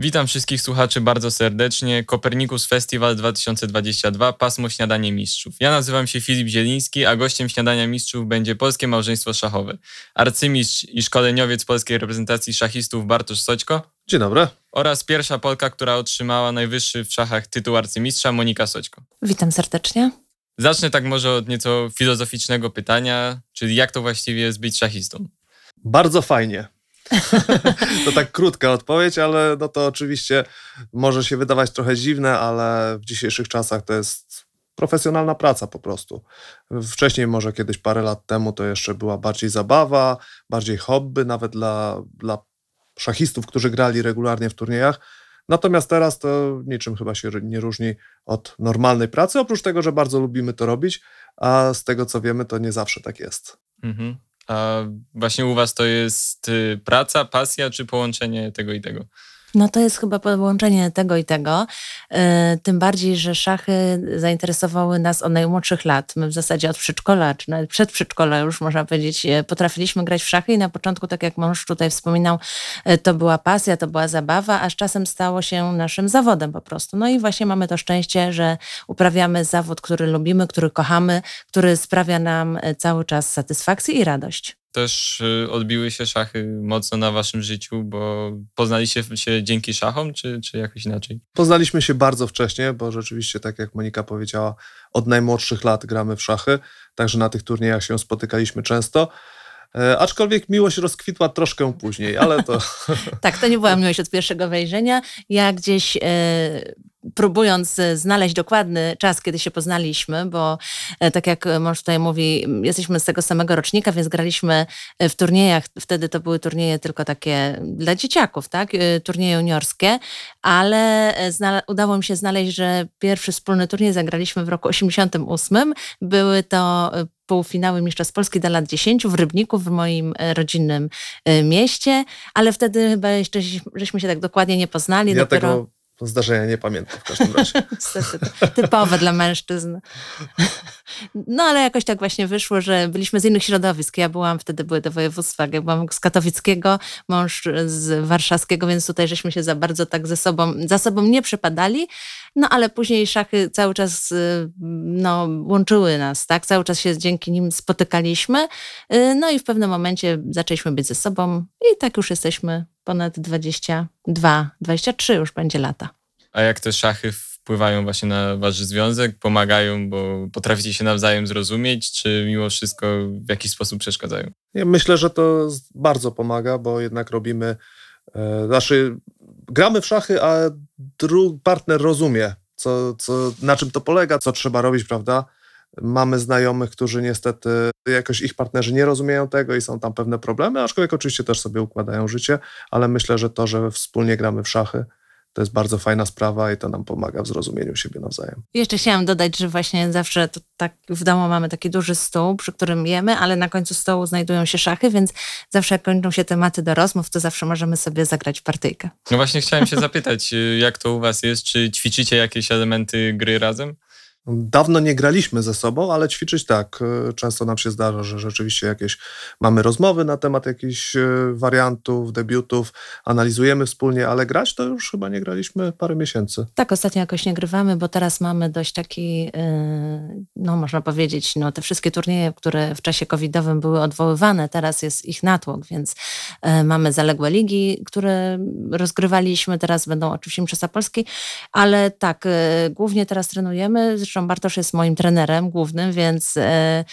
Witam wszystkich słuchaczy bardzo serdecznie. Kopernikus Festival 2022, pasmo Śniadanie Mistrzów. Ja nazywam się Filip Zieliński, a gościem Śniadania Mistrzów będzie Polskie Małżeństwo Szachowe. Arcymistrz i szkoleniowiec polskiej reprezentacji szachistów Bartosz Soćko. Dzień dobry. Oraz pierwsza Polka, która otrzymała najwyższy w szachach tytuł arcymistrza, Monika Soćko. Witam serdecznie. Zacznę tak może od nieco filozoficznego pytania, czyli jak to właściwie jest być szachistą? Bardzo fajnie. to tak krótka odpowiedź, ale no to oczywiście może się wydawać trochę dziwne, ale w dzisiejszych czasach to jest profesjonalna praca po prostu. Wcześniej, może kiedyś parę lat temu, to jeszcze była bardziej zabawa, bardziej hobby, nawet dla, dla szachistów, którzy grali regularnie w turniejach. Natomiast teraz to niczym chyba się nie różni od normalnej pracy, oprócz tego, że bardzo lubimy to robić, a z tego co wiemy, to nie zawsze tak jest. Mhm. A właśnie u Was to jest y, praca, pasja czy połączenie tego i tego? No to jest chyba połączenie tego i tego. Y, tym bardziej, że szachy zainteresowały nas od najmłodszych lat. My w zasadzie od przedszkola, czy nawet przed przedszkola już można powiedzieć, y, potrafiliśmy grać w szachy i na początku, tak jak mąż tutaj wspominał, to była pasja, to była zabawa, a z czasem stało się naszym zawodem po prostu. No i właśnie mamy to szczęście, że uprawiamy zawód, który lubimy, który kochamy, który sprawia nam cały czas satysfakcję i radość też y, odbiły się szachy mocno na waszym życiu, bo poznaliście się dzięki szachom, czy, czy jakoś inaczej? Poznaliśmy się bardzo wcześnie, bo rzeczywiście, tak jak Monika powiedziała, od najmłodszych lat gramy w szachy, także na tych turniejach się spotykaliśmy często. E, aczkolwiek miłość rozkwitła troszkę później, ale to. tak, to nie była miłość od pierwszego wejrzenia. Ja gdzieś e, próbując e, znaleźć dokładny czas, kiedy się poznaliśmy, bo e, tak jak mąż tutaj mówi, jesteśmy z tego samego rocznika, więc graliśmy e, w turniejach, wtedy to były turnieje tylko takie dla dzieciaków, tak? Turnieje juniorskie, ale udało mi się znaleźć, że pierwszy wspólny turniej zagraliśmy w roku 88. Były to półfinały Mistrzostw Polski do lat 10 w Rybniku, w moim rodzinnym mieście, ale wtedy chyba jeszcze żeśmy się tak dokładnie nie poznali. Ja dopiero... tego zdarzenia nie pamiętam w każdym razie. Typowe dla mężczyzn. No ale jakoś tak właśnie wyszło, że byliśmy z innych środowisk. Ja byłam, wtedy były te województwa, ja byłam z katowickiego, mąż z warszawskiego, więc tutaj żeśmy się za bardzo tak ze sobą, za sobą nie przepadali. No ale później szachy cały czas y, no, łączyły nas, tak? Cały czas się dzięki nim spotykaliśmy. Y, no i w pewnym momencie zaczęliśmy być ze sobą i tak już jesteśmy ponad 22, 23 już będzie lata. A jak te szachy wpływają właśnie na wasz związek, pomagają, bo potraficie się nawzajem zrozumieć, czy mimo wszystko w jakiś sposób przeszkadzają? Ja myślę, że to bardzo pomaga, bo jednak robimy, e, znaczy gramy w szachy, a drugi partner rozumie, co, co, na czym to polega, co trzeba robić, prawda? Mamy znajomych, którzy niestety jakoś ich partnerzy nie rozumieją tego i są tam pewne problemy, aczkolwiek oczywiście też sobie układają życie, ale myślę, że to, że wspólnie gramy w szachy, to jest bardzo fajna sprawa i to nam pomaga w zrozumieniu siebie nawzajem. Jeszcze chciałam dodać, że właśnie zawsze tak w domu mamy taki duży stół, przy którym jemy, ale na końcu stołu znajdują się szachy, więc zawsze jak kończą się tematy do rozmów, to zawsze możemy sobie zagrać partyjkę. No właśnie chciałem się zapytać, jak to u was jest? Czy ćwiczycie jakieś elementy gry razem? Dawno nie graliśmy ze sobą, ale ćwiczyć tak. E, często nam się zdarza, że rzeczywiście jakieś mamy rozmowy na temat jakichś e, wariantów, debiutów, analizujemy wspólnie, ale grać to już chyba nie graliśmy parę miesięcy. Tak, ostatnio jakoś nie grywamy, bo teraz mamy dość taki, e, no można powiedzieć, no te wszystkie turnieje, które w czasie covidowym były odwoływane, teraz jest ich natłok, więc mamy zaległe ligi, które rozgrywaliśmy, teraz będą oczywiście Mistrzostwa Polski, ale tak, głównie teraz trenujemy, zresztą Zresztą Bartosz jest moim trenerem głównym, więc e,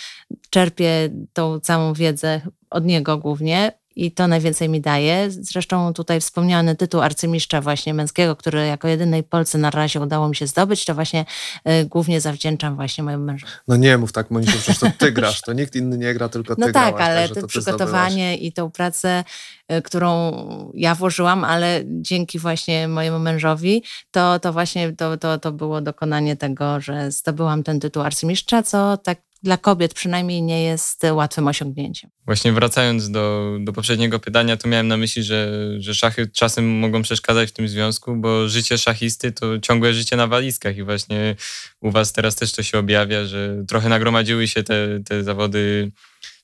czerpię tą całą wiedzę od niego głównie i to najwięcej mi daje. Zresztą tutaj wspomniany tytuł arcymistrza właśnie męskiego, który jako jedynej Polsce na razie udało mi się zdobyć, to właśnie y, głównie zawdzięczam właśnie mojemu mężowi. No nie mów tak, Monisiu, przecież to ty grasz, to nikt inny nie gra, tylko ty No tak, grałaś, ale to przygotowanie i tą pracę, y, którą ja włożyłam, ale dzięki właśnie mojemu mężowi, to, to właśnie to, to, to było dokonanie tego, że zdobyłam ten tytuł arcymistrza, co tak dla kobiet przynajmniej nie jest łatwym osiągnięciem. Właśnie wracając do, do poprzedniego pytania, to miałem na myśli, że, że szachy czasem mogą przeszkadzać w tym związku, bo życie szachisty to ciągłe życie na walizkach i właśnie u was teraz też to się objawia, że trochę nagromadziły się te, te zawody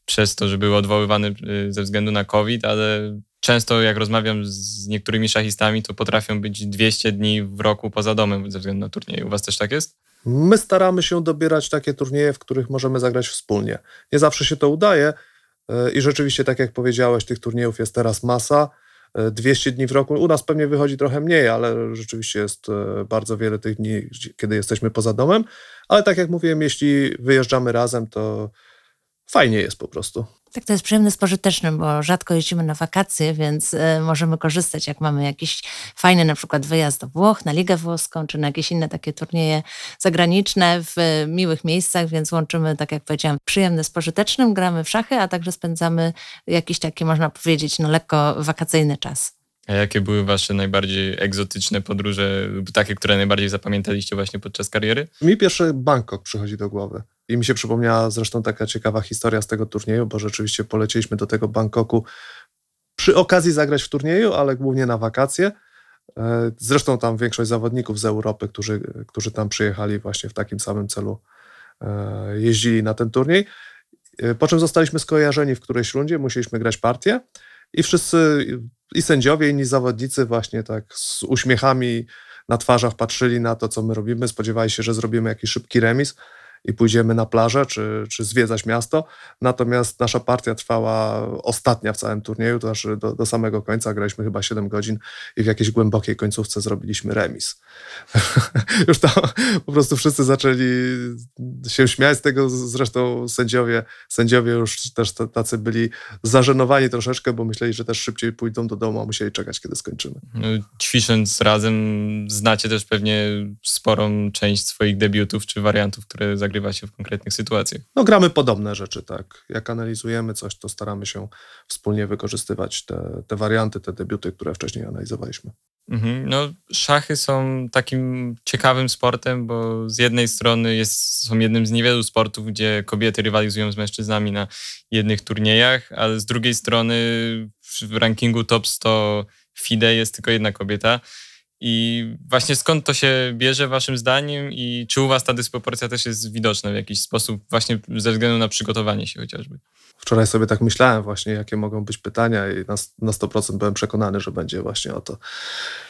przez to, że były odwoływane y, ze względu na COVID, ale często jak rozmawiam z niektórymi szachistami, to potrafią być 200 dni w roku poza domem ze względu na turnieje. U was też tak jest? My staramy się dobierać takie turnieje, w których możemy zagrać wspólnie. Nie zawsze się to udaje e, i rzeczywiście, tak jak powiedziałeś, tych turniejów jest teraz masa. 200 e, dni w roku. U nas pewnie wychodzi trochę mniej, ale rzeczywiście jest e, bardzo wiele tych dni, kiedy jesteśmy poza domem. Ale tak jak mówiłem, jeśli wyjeżdżamy razem, to fajnie jest po prostu. Tak, to jest przyjemne z pożytecznym, bo rzadko jeździmy na wakacje, więc y, możemy korzystać, jak mamy jakiś fajny na przykład wyjazd do Włoch, na Ligę Włoską, czy na jakieś inne takie turnieje zagraniczne w y, miłych miejscach, więc łączymy, tak jak powiedziałam, przyjemne z pożytecznym, gramy w szachy, a także spędzamy jakiś taki, można powiedzieć, no lekko wakacyjny czas. A jakie były wasze najbardziej egzotyczne podróże, takie, które najbardziej zapamiętaliście właśnie podczas kariery? Mi pierwszy Bangkok przychodzi do głowy. I mi się przypomniała zresztą taka ciekawa historia z tego turnieju, bo rzeczywiście polecieliśmy do tego Bangkoku przy okazji zagrać w turnieju, ale głównie na wakacje. E, zresztą tam większość zawodników z Europy, którzy, którzy tam przyjechali właśnie w takim samym celu, e, jeździli na ten turniej. E, po czym zostaliśmy skojarzeni w którejś rundzie, musieliśmy grać partię i wszyscy, i sędziowie, i inni zawodnicy właśnie tak z uśmiechami na twarzach patrzyli na to, co my robimy, spodziewali się, że zrobimy jakiś szybki remis i pójdziemy na plażę, czy, czy zwiedzać miasto. Natomiast nasza partia trwała ostatnia w całym turnieju, to znaczy do, do samego końca. Graliśmy chyba 7 godzin i w jakiejś głębokiej końcówce zrobiliśmy remis. Już tam po prostu wszyscy zaczęli się śmiać z tego, zresztą sędziowie, sędziowie już też tacy byli zażenowani troszeczkę, bo myśleli, że też szybciej pójdą do domu, a musieli czekać, kiedy skończymy. No, ćwicząc razem znacie też pewnie sporą część swoich debiutów czy wariantów, które zagraliście zagrywa się w konkretnych sytuacjach. No gramy podobne rzeczy, tak. Jak analizujemy coś, to staramy się wspólnie wykorzystywać te, te warianty, te debiuty, które wcześniej analizowaliśmy. Mhm. No, szachy są takim ciekawym sportem, bo z jednej strony jest, są jednym z niewielu sportów, gdzie kobiety rywalizują z mężczyznami na jednych turniejach, ale z drugiej strony w rankingu top 100 FIDE jest tylko jedna kobieta. I właśnie skąd to się bierze waszym zdaniem i czy u was ta dysproporcja też jest widoczna w jakiś sposób właśnie ze względu na przygotowanie się chociażby? Wczoraj sobie tak myślałem właśnie, jakie mogą być pytania i na, na 100% byłem przekonany, że będzie właśnie o to.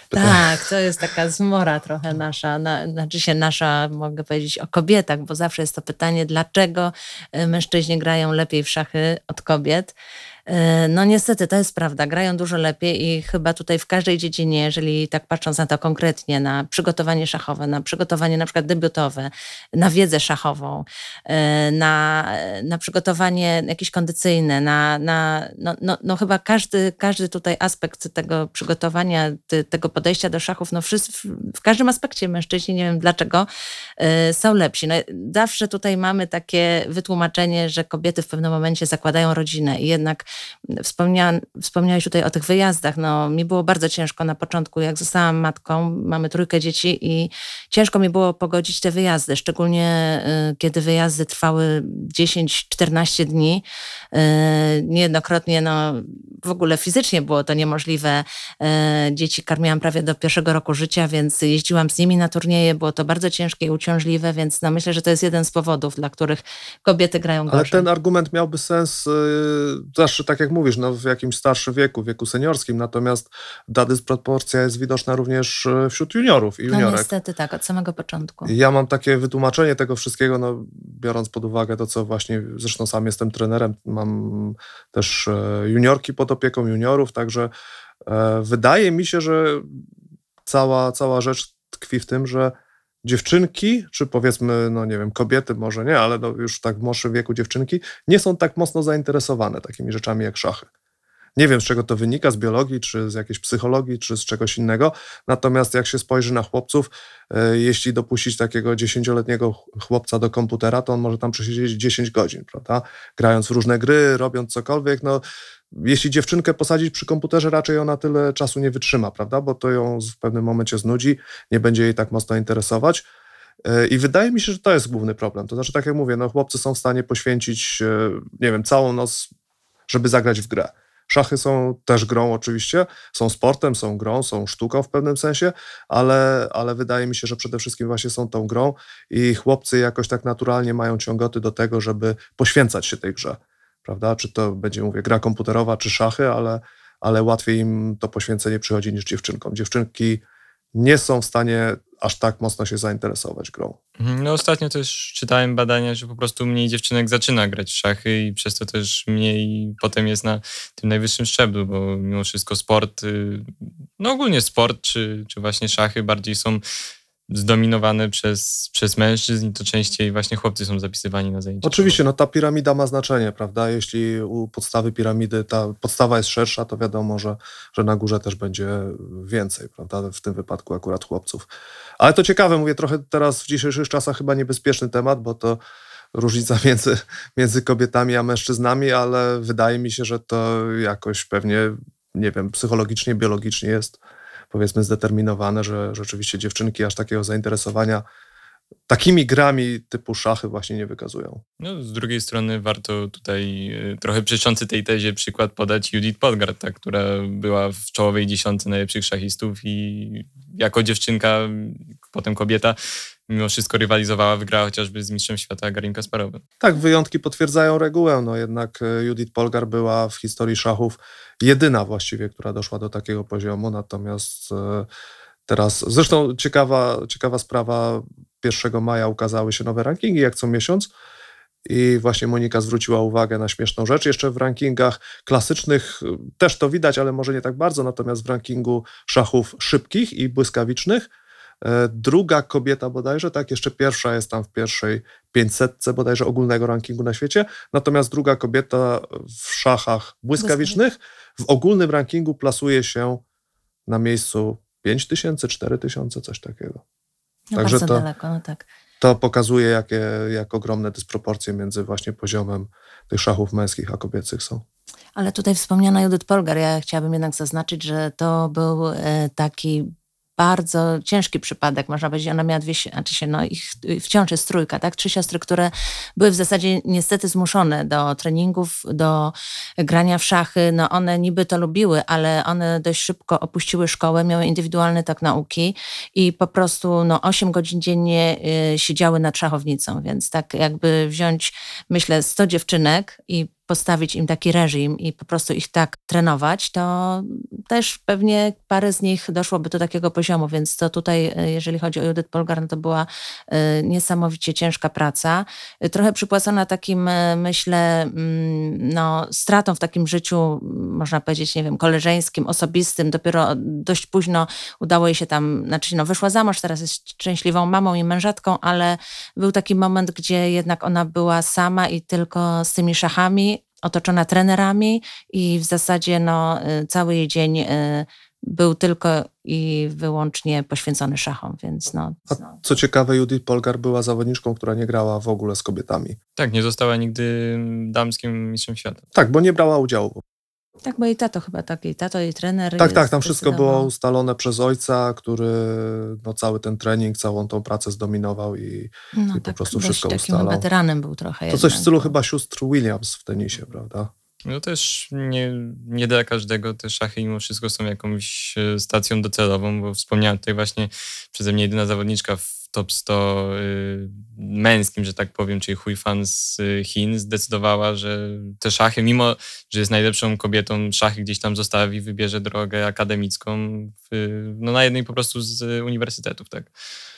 Pytanie. Tak, to jest taka zmora trochę nasza, na, znaczy się nasza, mogę powiedzieć, o kobietach, bo zawsze jest to pytanie, dlaczego y, mężczyźni grają lepiej w szachy od kobiet. E, no niestety, to jest prawda. Grają dużo lepiej i chyba tutaj w każdej dziedzinie, jeżeli tak patrząc na to konkretnie, na przygotowanie szachowe, na przygotowanie na przykład debiutowe, na wiedzę szachową, e, na, na przygotowanie jakieś kondycyjne, na, na no, no, no chyba każdy, każdy tutaj aspekt tego przygotowania, tego podejścia do szachów, no wszyscy, w każdym aspekcie mężczyźni, nie wiem dlaczego, e, są lepsi. No, zawsze tutaj mamy takie wytłumaczenie, że kobiety w pewnym momencie zakładają rodzinę i jednak Wspomnia, wspomniałeś tutaj o tych wyjazdach. No, mi było bardzo ciężko na początku, jak zostałam matką, mamy trójkę dzieci i ciężko mi było pogodzić te wyjazdy, szczególnie y, kiedy wyjazdy trwały 10-14 dni. Y, niejednokrotnie no, w ogóle fizycznie było to niemożliwe. Y, dzieci karmiłam prawie do pierwszego roku życia, więc jeździłam z nimi na turnieje. Było to bardzo ciężkie i uciążliwe, więc no, myślę, że to jest jeden z powodów, dla których kobiety grają gorzej. Ale ten argument miałby sens, zawsze tak jak mówisz, no, w jakimś starszym wieku, wieku seniorskim, natomiast ta dysproporcja jest widoczna również e, wśród juniorów i no, juniorek. No niestety tak, od samego początku. Ja mam takie wytłumaczenie tego wszystkiego, no, biorąc pod uwagę to, co właśnie, zresztą sam jestem trenerem, mam też e, juniorki pod opieką juniorów, także e, wydaje mi się, że cała, cała rzecz tkwi w tym, że dziewczynki, czy powiedzmy, no nie wiem, kobiety może nie, ale no już tak w młodszym wieku dziewczynki, nie są tak mocno zainteresowane takimi rzeczami jak szachy. Nie wiem, z czego to wynika, z biologii, czy z jakiejś psychologii, czy z czegoś innego. Natomiast jak się spojrzy na chłopców, e, jeśli dopuścić takiego dziesięcioletniego chłopca do komputera, to on może tam przesiedzieć 10 godzin, prawda? Grając w różne gry, robiąc cokolwiek, no jeśli dziewczynkę posadzić przy komputerze, raczej ona tyle czasu nie wytrzyma, prawda? Bo to ją w pewnym momencie znudzi, nie będzie jej tak mocno interesować. E, I wydaje mi się, że to jest główny problem. To znaczy, tak jak mówię, no, chłopcy są w stanie poświęcić, e, nie wiem, całą noc, żeby zagrać w grę. Szachy są też grą oczywiście, są sportem, są grą, są sztuką w pewnym sensie, ale, ale wydaje mi się, że przede wszystkim właśnie są tą grą i chłopcy jakoś tak naturalnie mają ciągoty do tego, żeby poświęcać się tej grze prawda? Czy to będzie, mówię, gra komputerowa, czy szachy, ale, ale łatwiej im to poświęcenie przychodzi niż dziewczynkom. Dziewczynki nie są w stanie aż tak mocno się zainteresować grą. Mhm, no ostatnio też czytałem badania, że po prostu mniej dziewczynek zaczyna grać w szachy i przez to też mniej potem jest na tym najwyższym szczeblu, bo mimo wszystko sport, y, no ogólnie sport czy, czy właśnie szachy bardziej są zdominowane przez, przez mężczyzn i to częściej właśnie chłopcy są zapisywani na zajęcia. Oczywiście, no ta piramida ma znaczenie, prawda? Jeśli u podstawy piramidy ta podstawa jest szersza, to wiadomo, że, że na górze też będzie więcej, prawda? W tym wypadku akurat chłopców. Ale to ciekawe, mówię trochę teraz w dzisiejszych czasach chyba niebezpieczny temat, bo to różnica między, między kobietami a mężczyznami, ale wydaje mi się, że to jakoś pewnie, nie wiem, psychologicznie, biologicznie jest powiedzmy zdeterminowane, że rzeczywiście dziewczynki aż takiego zainteresowania takimi grami typu szachy właśnie nie wykazują. No, z drugiej strony warto tutaj y, trochę przeczący tej tezie przykład podać Judith Podgard, ta, która była w czołowej dziesiątce najlepszych szachistów i jako dziewczynka, potem kobieta, mimo wszystko rywalizowała, wygrała chociażby z mistrzem świata Garim Kasparowem. Tak, wyjątki potwierdzają regułę. No jednak e, Judith Polgar była w historii szachów jedyna właściwie, która doszła do takiego poziomu, natomiast e, teraz, zresztą ciekawa, ciekawa sprawa, 1 maja ukazały się nowe rankingi, jak co miesiąc, i właśnie Monika zwróciła uwagę na śmieszną rzecz. Jeszcze w rankingach klasycznych e, też to widać, ale może nie tak bardzo, natomiast w rankingu szachów szybkich i błyskawicznych druga kobieta bodajże, tak, jeszcze pierwsza jest tam w pierwszej 500 bodajże ogólnego rankingu na świecie, natomiast druga kobieta w szachach błyskawicznych w ogólnym rankingu plasuje się na miejscu 5000, 4000, coś takiego. No Także to, daleko, no tak. To pokazuje, jakie, jak ogromne dysproporcje między właśnie poziomem tych szachów męskich a kobiecych są. Ale tutaj wspomniana Judith Polgar, ja chciałabym jednak zaznaczyć, że to był e, taki bardzo ciężki przypadek, można powiedzieć. Ona miała dwie, znaczy się, no ich wciąż jest trójka, tak? Trzy siostry, które były w zasadzie niestety zmuszone do treningów, do grania w szachy. No one niby to lubiły, ale one dość szybko opuściły szkołę, miały indywidualny tok nauki i po prostu no 8 godzin dziennie y, siedziały nad szachownicą, więc tak jakby wziąć, myślę, 100 dziewczynek i postawić im taki reżim i po prostu ich tak trenować, to też pewnie parę z nich doszłoby do takiego poziomu, więc to tutaj, e, jeżeli chodzi o Judith Polgar, no to była e, niesamowicie ciężka praca. E, trochę przypłacona takim, myślę, mm, no, stratą w takim życiu, można powiedzieć, nie wiem, koleżeńskim, osobistym. Dopiero dość późno udało jej się tam, znaczy no, wyszła za mąż, teraz jest szczęśliwą mamą i mężatką, ale był taki moment, gdzie jednak ona była sama i tylko z tymi szachami, otoczona trenerami i w zasadzie no, y, cały jej dzień y, był tylko i wyłącznie poświęcony szachom, więc no. A co ciekawe, Judith Polgar była zawodniczką, która nie grała w ogóle z kobietami. Tak, nie została nigdy damskim mistrzem świata. Tak, bo nie brała udziału. Tak, bo i tato chyba tak, i tato, i trener. Tak, tak, tam wszystko było ustalone przez ojca, który no, cały ten trening, całą tą pracę zdominował i, no, i tak, po prostu wszystko takim ustalał. weteranem był trochę. To jednak, coś w stylu chyba sióstr Williams w tenisie, prawda? No też nie, nie dla każdego te szachy mimo wszystko są jakąś e, stacją docelową, bo wspomniałem tutaj właśnie przeze mnie jedyna zawodniczka w top 100 y, męskim, że tak powiem, czyli Hui Fan z y, Chin, zdecydowała, że te szachy, mimo że jest najlepszą kobietą, szachy gdzieś tam zostawi, wybierze drogę akademicką w, no na jednej po prostu z uniwersytetów, tak?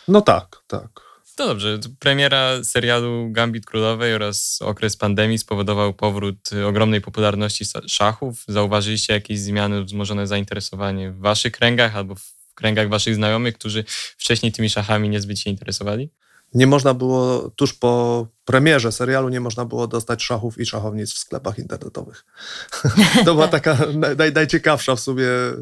No tak, tak. No dobrze, premiera serialu Gambit Królowej oraz okres pandemii spowodował powrót ogromnej popularności szachów. Zauważyliście jakieś zmiany, wzmożone zainteresowanie w waszych kręgach albo w w kręgach waszych znajomych, którzy wcześniej tymi szachami niezbyt się interesowali? Nie można było tuż po premierze serialu nie można było dostać szachów i szachownic w sklepach internetowych. to była taka naj, najciekawsza w sumie e,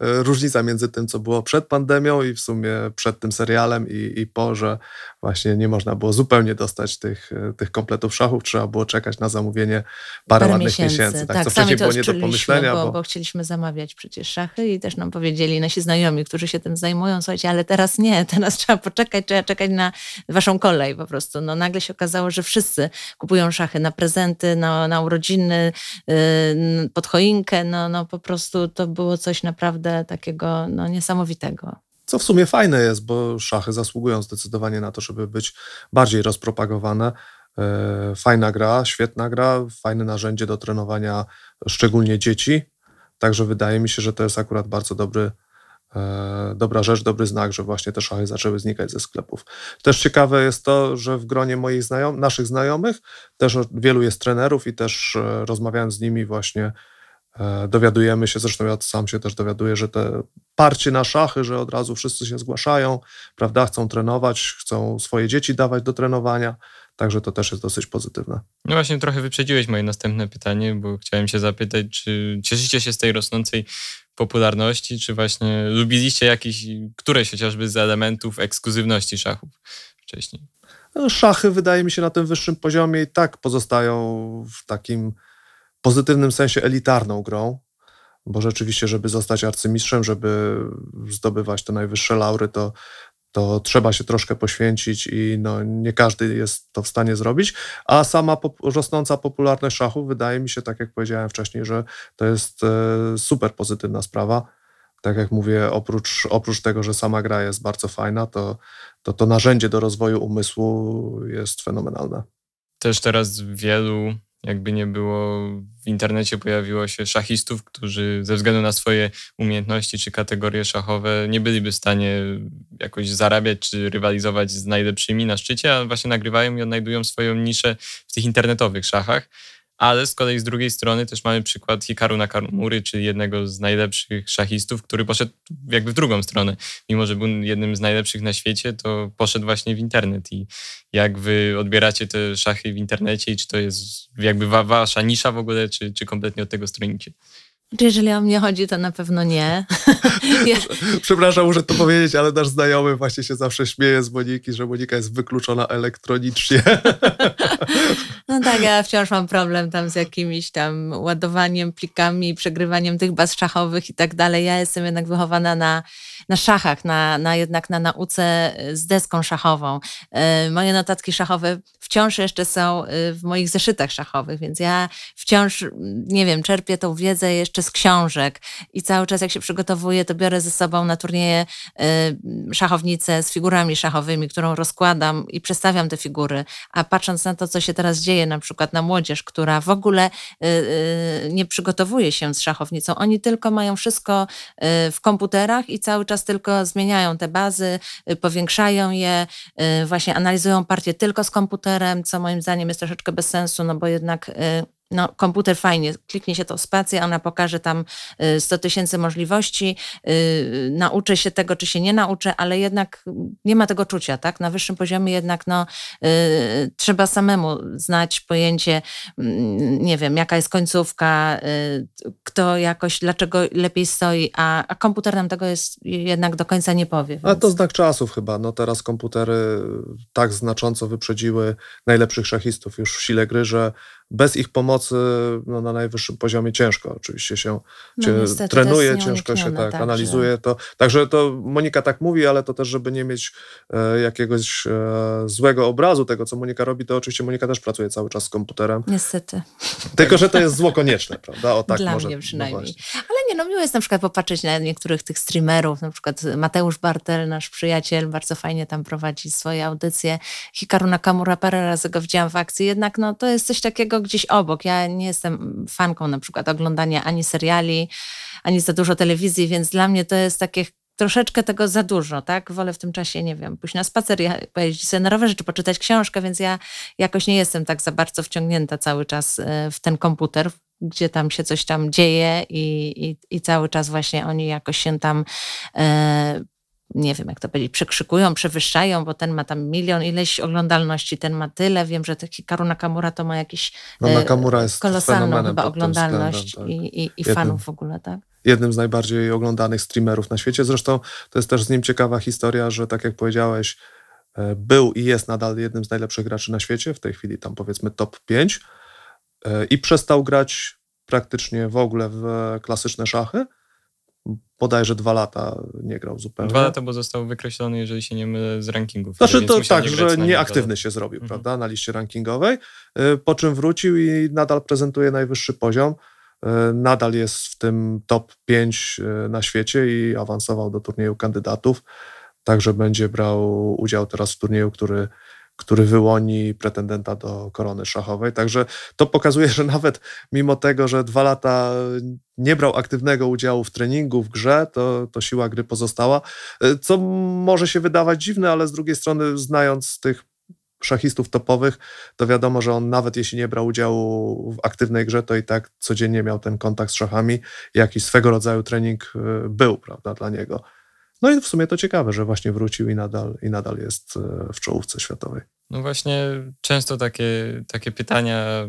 różnica między tym, co było przed pandemią i w sumie przed tym serialem i, i po, że właśnie nie można było zupełnie dostać tych, e, tych kompletów szachów, trzeba było czekać na zamówienie parę, parę ładnych miesięcy. miesięcy. Tak, tak co wcześniej było nie do pomyślenia. Bo, bo... bo chcieliśmy zamawiać przecież szachy i też nam powiedzieli nasi znajomi, którzy się tym zajmują, słuchajcie, ale teraz nie, teraz trzeba poczekać, trzeba czekać na waszą kolej po prostu. No nagle się okazało, że wszyscy kupują szachy na prezenty, na, na urodziny, yy, pod choinkę. No, no po prostu to było coś naprawdę takiego no, niesamowitego. Co w sumie fajne jest, bo szachy zasługują zdecydowanie na to, żeby być bardziej rozpropagowane. Yy, fajna gra, świetna gra, fajne narzędzie do trenowania szczególnie dzieci. Także wydaje mi się, że to jest akurat bardzo dobry, e, dobra rzecz, dobry znak, że właśnie te szachy zaczęły znikać ze sklepów. Też ciekawe jest to, że w gronie moich znajom naszych znajomych też wielu jest trenerów i też e, rozmawiając z nimi właśnie e, dowiadujemy się, zresztą ja sam się też dowiaduję, że te parcie na szachy, że od razu wszyscy się zgłaszają, prawda, chcą trenować, chcą swoje dzieci dawać do trenowania, Także to też jest dosyć pozytywne. No właśnie, trochę wyprzedziłeś moje następne pytanie, bo chciałem się zapytać, czy cieszycie się z tej rosnącej popularności, czy właśnie lubiliście jakiś, któreś chociażby z elementów ekskluzywności szachów wcześniej? No, szachy, wydaje mi się, na tym wyższym poziomie i tak pozostają w takim pozytywnym sensie elitarną grą, bo rzeczywiście, żeby zostać arcymistrzem, żeby zdobywać te najwyższe laury, to to trzeba się troszkę poświęcić i no, nie każdy jest to w stanie zrobić. A sama pop rosnąca popularność szachu wydaje mi się, tak jak powiedziałem wcześniej, że to jest e, super pozytywna sprawa. Tak jak mówię, oprócz, oprócz tego, że sama gra jest bardzo fajna, to, to to narzędzie do rozwoju umysłu jest fenomenalne. Też teraz wielu jakby nie było, w internecie pojawiło się szachistów, którzy ze względu na swoje umiejętności czy kategorie szachowe nie byliby w stanie jakoś zarabiać czy rywalizować z najlepszymi na szczycie, a właśnie nagrywają i odnajdują swoją niszę w tych internetowych szachach ale z kolei z drugiej strony też mamy przykład Hikaru Nakamury, czyli jednego z najlepszych szachistów, który poszedł jakby w drugą stronę. Mimo, że był jednym z najlepszych na świecie, to poszedł właśnie w internet. I jak wy odbieracie te szachy w internecie i czy to jest jakby wasza nisza w ogóle, czy, czy kompletnie od tego stronicie? Jeżeli o mnie chodzi, to na pewno nie. ja... Przepraszam, muszę to powiedzieć, ale nasz znajomy właśnie się zawsze śmieje z Moniki, że Monika jest wykluczona elektronicznie. no tak, ja wciąż mam problem tam z jakimiś tam ładowaniem plikami, przegrywaniem tych baz szachowych i tak dalej. Ja jestem jednak wychowana na, na szachach, na, na jednak na nauce z deską szachową. E, moje notatki szachowe wciąż jeszcze są y, w moich zeszytach szachowych, więc ja wciąż, nie wiem, czerpię tą wiedzę jeszcze z książek i cały czas jak się przygotowuję, to biorę ze sobą na turnieje y, szachownicę z figurami szachowymi, którą rozkładam i przestawiam te figury, a patrząc na to, co się teraz dzieje, na przykład na młodzież, która w ogóle y, nie przygotowuje się z szachownicą, oni tylko mają wszystko w komputerach i cały czas tylko zmieniają te bazy, powiększają je, właśnie analizują partie tylko z komputera, co moim zdaniem jest troszeczkę bez sensu, no bo jednak y, no, komputer fajnie, kliknie się to spację, ona pokaże tam 100 y, tysięcy możliwości, yy, nauczę się tego, czy się nie nauczę, ale jednak nie ma tego czucia, tak? Na wyższym poziomie jednak no, yy, trzeba samemu znać pojęcie, yy, nie wiem, jaka jest końcówka, y, kto jakoś, dlaczego lepiej stoi, a, a komputer nam tego jest jednak do końca nie powie. Więc... Ale to znak czasów chyba, no teraz komputery tak znacząco wyprzedziły najlepszych szachistów już w sile gry, że bez ich pomocy no, na najwyższym poziomie ciężko oczywiście się, no, się niestety, trenuje, ciężko się tak, tak analizuje to. Także to Monika tak mówi, ale to też, żeby nie mieć e, jakiegoś e, złego obrazu tego, co Monika robi, to oczywiście Monika też pracuje cały czas z komputerem. Niestety. Tylko, że to jest zło konieczne, prawda? O tak Dla może, mnie przynajmniej. No ale nie, no miło jest na przykład popatrzeć na niektórych tych streamerów, na przykład Mateusz Bartel, nasz przyjaciel, bardzo fajnie tam prowadzi swoje audycje. Hikaru Nakamura parę razy go widziałam w akcji, jednak no to jest coś takiego, gdzieś obok. Ja nie jestem fanką na przykład oglądania ani seriali, ani za dużo telewizji, więc dla mnie to jest takie troszeczkę tego za dużo, tak? Wolę w tym czasie, nie wiem, pójść na spacer, pojeździć sobie na rowerze, czy poczytać książkę, więc ja jakoś nie jestem tak za bardzo wciągnięta cały czas e, w ten komputer, gdzie tam się coś tam dzieje i, i, i cały czas właśnie oni jakoś się tam e, nie wiem jak to powiedzieć, przekrzykują, przewyższają, bo ten ma tam milion ileś oglądalności, ten ma tyle. Wiem, że taki Karu Nakamura to ma jakiś no, Nakamura jest kolosalną chyba oglądalność tak. i, i, i fanów w ogóle, tak? Jednym z najbardziej oglądanych streamerów na świecie. Zresztą to jest też z nim ciekawa historia, że tak jak powiedziałeś, e, był i jest nadal jednym z najlepszych graczy na świecie, w tej chwili tam powiedzmy top 5 e, i przestał grać praktycznie w ogóle w klasyczne szachy, bodajże dwa lata nie grał zupełnie. Dwa lata, bo został wykreślony, jeżeli się nie mylę, z rankingów. Znaczy to tak, że nieaktywny się zrobił, mhm. prawda, na liście rankingowej, y, po czym wrócił i nadal prezentuje najwyższy poziom. Y, nadal jest w tym top 5 y, na świecie i awansował do turnieju kandydatów, także będzie brał udział teraz w turnieju, który który wyłoni pretendenta do korony szachowej. Także to pokazuje, że nawet mimo tego, że dwa lata nie brał aktywnego udziału w treningu, w grze, to, to siła gry pozostała. Co może się wydawać dziwne, ale z drugiej strony, znając tych szachistów topowych, to wiadomo, że on nawet jeśli nie brał udziału w aktywnej grze, to i tak codziennie miał ten kontakt z szachami. Jakiś swego rodzaju trening y, był, prawda, dla niego. No i w sumie to ciekawe, że właśnie wrócił i nadal, i nadal jest y, w czołówce światowej. No właśnie często takie, takie pytania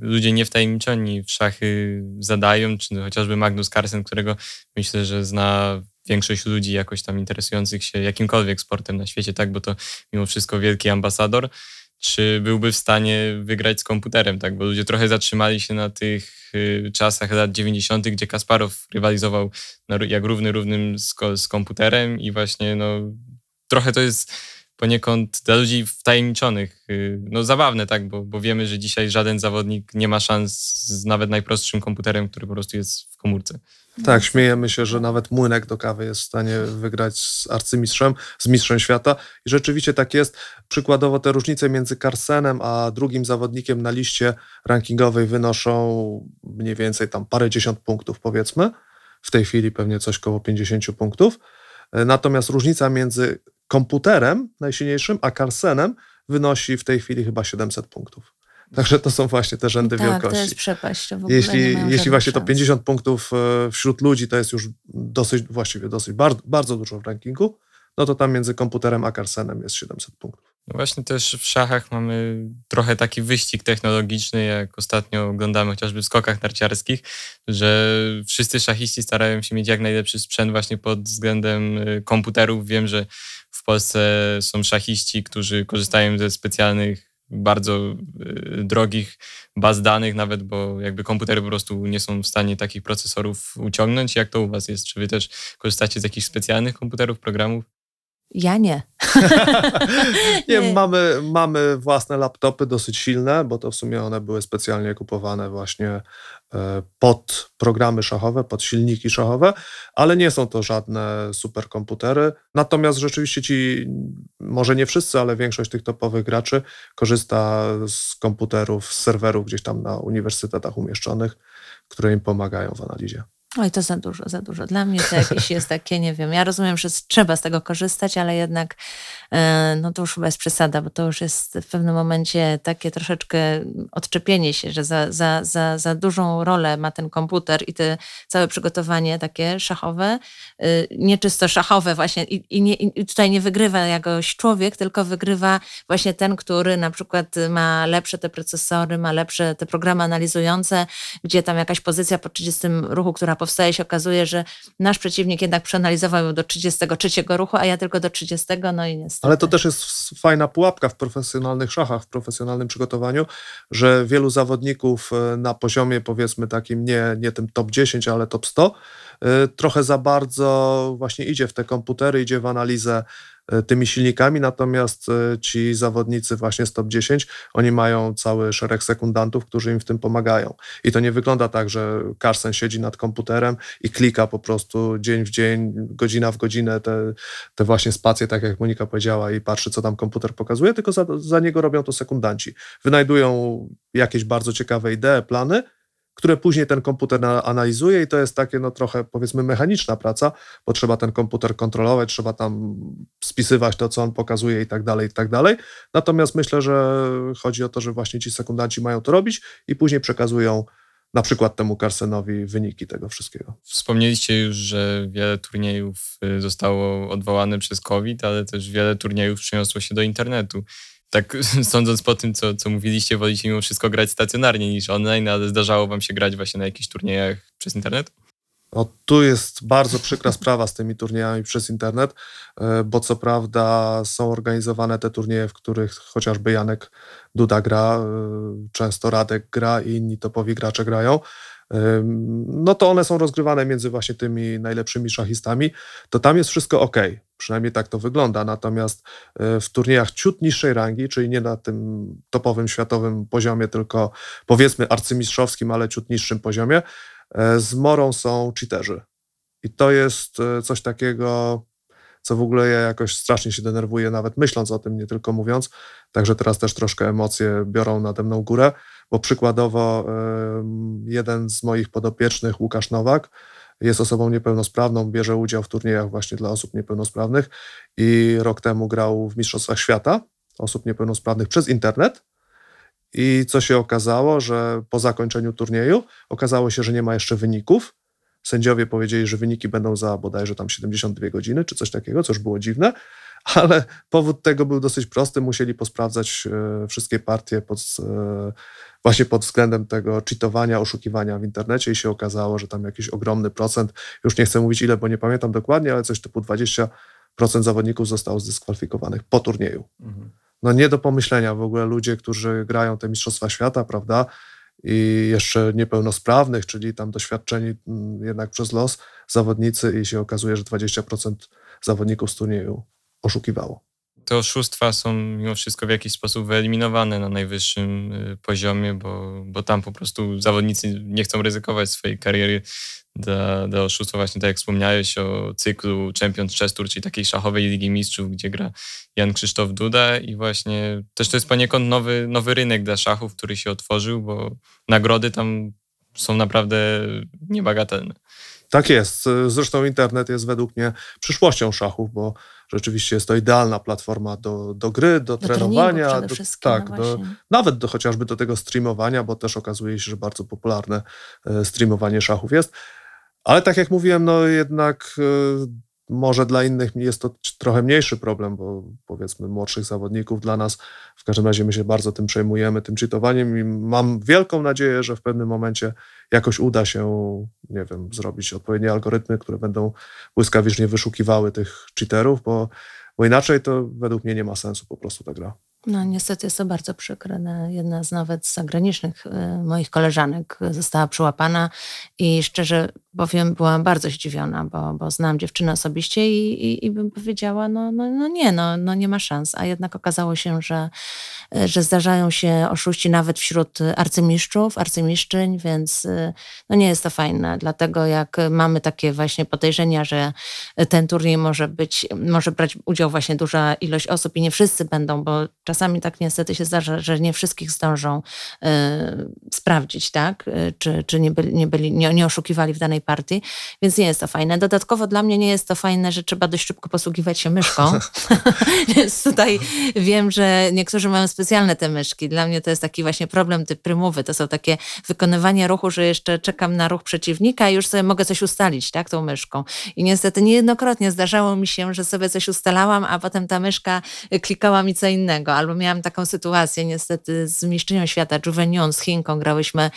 ludzie niewtajemniczeni w szachy zadają, czy chociażby Magnus Carlsen, którego myślę, że zna większość ludzi jakoś tam interesujących się jakimkolwiek sportem na świecie, tak, bo to mimo wszystko wielki ambasador, czy byłby w stanie wygrać z komputerem, tak, bo ludzie trochę zatrzymali się na tych y, czasach lat 90., gdzie Kasparow rywalizował jak równy równym z, z komputerem i właśnie no trochę to jest poniekąd dla ludzi wtajemniczonych, y, no zabawne, tak, bo, bo wiemy, że dzisiaj żaden zawodnik nie ma szans z nawet najprostszym komputerem, który po prostu jest w komórce. Tak, śmiejemy się, że nawet młynek do kawy jest w stanie wygrać z arcymistrzem, z mistrzem świata. I rzeczywiście tak jest. Przykładowo te różnice między Carsenem a drugim zawodnikiem na liście rankingowej wynoszą mniej więcej tam parę dziesiąt punktów, powiedzmy. W tej chwili pewnie coś koło 50 punktów. Natomiast różnica między komputerem najsilniejszym a Carsenem wynosi w tej chwili chyba 700 punktów. Także to są właśnie te rzędy tak, wielkości. to jest przepaść. To jeśli jeśli właśnie szans. to 50 punktów e, wśród ludzi to jest już dosyć, właściwie dosyć bardzo, bardzo dużo w rankingu, no to tam między komputerem a Carsenem jest 700 punktów. No właśnie też w szachach mamy trochę taki wyścig technologiczny, jak ostatnio oglądamy chociażby w skokach narciarskich, że wszyscy szachiści starają się mieć jak najlepszy sprzęt właśnie pod względem e, komputerów. Wiem, że w Polsce są szachiści, którzy korzystają ze specjalnych bardzo y, drogich baz danych nawet, bo jakby komputery po prostu nie są w stanie takich procesorów uciągnąć. Jak to u was jest? Czy wy też korzystacie z jakichś specjalnych komputerów, programów? Ja nie. nie, nie. Mamy, mamy własne laptopy dosyć silne, bo to w sumie one były specjalnie kupowane właśnie e, pod programy szachowe, pod silniki szachowe, ale nie są to żadne superkomputery. Natomiast rzeczywiście ci, może nie wszyscy, ale większość tych topowych graczy korzysta z komputerów, z serwerów gdzieś tam na uniwersytetach umieszczonych, które im pomagają w analizie. Oj, to za dużo, za dużo. Dla mnie to jakieś jest takie, nie wiem, ja rozumiem, że trzeba z tego korzystać, ale jednak e, no to już chyba jest przesada, bo to już jest w pewnym momencie takie troszeczkę odczepienie się, że za, za, za, za dużą rolę ma ten komputer i te całe przygotowanie takie szachowe, y, nieczysto szachowe właśnie i, i, nie, i tutaj nie wygrywa jakoś człowiek, tylko wygrywa właśnie ten, który na przykład ma lepsze te procesory, ma lepsze te programy analizujące, gdzie tam jakaś pozycja po 30 ruchu, która powstaje, się okazuje, że nasz przeciwnik jednak przeanalizował ją do 33 ruchu, a ja tylko do 30, no i niestety. Ale to też jest fajna pułapka w profesjonalnych szachach, w profesjonalnym przygotowaniu, że wielu zawodników e, na poziomie powiedzmy takim nie, nie tym top 10, ale top 100, e, trochę za bardzo właśnie idzie w te komputery, idzie w analizę tymi silnikami, natomiast e, ci zawodnicy właśnie z top 10, oni mają cały szereg sekundantów, którzy im w tym pomagają. I to nie wygląda tak, że Carson siedzi nad komputerem i klika po prostu dzień w dzień, godzina w godzinę te, te właśnie spacje, tak jak Monika powiedziała, i patrzy, co tam komputer pokazuje, tylko za, za niego robią to sekundanci. Wynajdują jakieś bardzo ciekawe idee, plany, które później ten komputer analizuje i to jest takie no trochę powiedzmy mechaniczna praca, bo trzeba ten komputer kontrolować, trzeba tam spisywać to, co on pokazuje i tak dalej, i tak dalej. Natomiast myślę, że chodzi o to, że właśnie ci sekundanci mają to robić i później przekazują na przykład temu Carsenowi wyniki tego wszystkiego. Wspomnieliście już, że wiele turniejów y, zostało odwołane przez COVID, ale też wiele turniejów przeniosło się do internetu tak sądząc po tym, co, co mówiliście, wolicie mimo wszystko grać stacjonarnie niż online, ale zdarzało wam się grać właśnie na jakichś turniejach przez internet? O, tu jest bardzo przykra sprawa z tymi turniejami przez internet, e, bo co prawda są organizowane te turnieje, w których chociażby Janek Duda gra, e, często Radek gra i inni topowi gracze grają, no to one są rozgrywane między właśnie tymi najlepszymi szachistami, to tam jest wszystko ok. Przynajmniej tak to wygląda. Natomiast e, w turniejach ciut niższej rangi, czyli nie na tym topowym światowym poziomie, tylko powiedzmy arcymistrzowskim, ale ciut niższym poziomie, z morą są cheaterzy. I to jest e, coś takiego, co w ogóle ja jakoś strasznie się denerwuję, nawet myśląc o tym, nie tylko mówiąc. Także teraz też troszkę emocje biorą nade mną górę, bo przykładowo jeden z moich podopiecznych, Łukasz Nowak, jest osobą niepełnosprawną, bierze udział w turniejach właśnie dla osób niepełnosprawnych i rok temu grał w Mistrzostwach Świata osób niepełnosprawnych przez internet. I co się okazało, że po zakończeniu turnieju okazało się, że nie ma jeszcze wyników. Sędziowie powiedzieli, że wyniki będą za bodajże tam 72 godziny, czy coś takiego, co już było dziwne, ale powód tego był dosyć prosty. Musieli posprawdzać e, wszystkie partie pod, e, właśnie pod względem tego cheatowania, oszukiwania w internecie i się okazało, że tam jakiś ogromny procent, już nie chcę mówić ile, bo nie pamiętam dokładnie, ale coś typu 20% zawodników zostało zdyskwalifikowanych po turnieju. Mhm. No nie do pomyślenia w ogóle ludzie, którzy grają te Mistrzostwa Świata, prawda, i jeszcze niepełnosprawnych, czyli tam doświadczeni mm, jednak przez los zawodnicy i się okazuje, że 20% zawodników z turnieju oszukiwało te oszustwa są mimo wszystko w jakiś sposób wyeliminowane na najwyższym y, poziomie, bo, bo tam po prostu zawodnicy nie chcą ryzykować swojej kariery dla, dla oszustwa. Właśnie tak jak wspomniałeś o cyklu Champions Chess Tour, czyli takiej szachowej Ligi Mistrzów, gdzie gra Jan Krzysztof Duda i właśnie też to jest poniekąd nowy, nowy rynek dla szachów, który się otworzył, bo nagrody tam są naprawdę niebagatelne. Tak jest. Zresztą internet jest według mnie przyszłością szachów, bo rzeczywiście jest to idealna platforma do, do gry, do, do trenowania, do, tak, no do, nawet do, chociażby do tego streamowania, bo też okazuje się, że bardzo popularne e, streamowanie szachów jest. Ale tak jak mówiłem, no jednak e, może dla innych jest to trochę mniejszy problem, bo powiedzmy młodszych zawodników dla nas w każdym razie my się bardzo tym przejmujemy, tym cheatowaniem i mam wielką nadzieję, że w pewnym momencie jakoś uda się, nie wiem, zrobić odpowiednie algorytmy, które będą błyskawicznie wyszukiwały tych cheaterów, bo, bo inaczej to według mnie nie ma sensu po prostu ta gra. No niestety jest to bardzo przykre. Jedna z nawet zagranicznych y, moich koleżanek została przyłapana i szczerze powiem, byłam bardzo zdziwiona, bo, bo znam dziewczynę osobiście i, i, i bym powiedziała, no, no, no nie, no, no nie ma szans. A jednak okazało się, że, że zdarzają się oszuści nawet wśród arcymistrzów, arcymistrzyń, więc y, no nie jest to fajne. Dlatego jak mamy takie właśnie podejrzenia, że ten turniej może być, może brać udział właśnie duża ilość osób i nie wszyscy będą, bo czasami tak niestety się zdarza, że nie wszystkich zdążą y, sprawdzić, tak? Y, czy, czy nie, byli, nie, byli, nie, nie oszukiwali w danej partii, więc nie jest to fajne. Dodatkowo dla mnie nie jest to fajne, że trzeba dość szybko posługiwać się myszką, więc tutaj wiem, że niektórzy mają specjalne te myszki. Dla mnie to jest taki właśnie problem typ prymowy. To są takie wykonywanie ruchu, że jeszcze czekam na ruch przeciwnika i już sobie mogę coś ustalić, tak, tą myszką. I niestety niejednokrotnie zdarzało mi się, że sobie coś ustalałam, a potem ta myszka klikała mi co innego. Albo miałam taką sytuację niestety z mistrzynią świata, Juvenion z Chinką, grałyśmy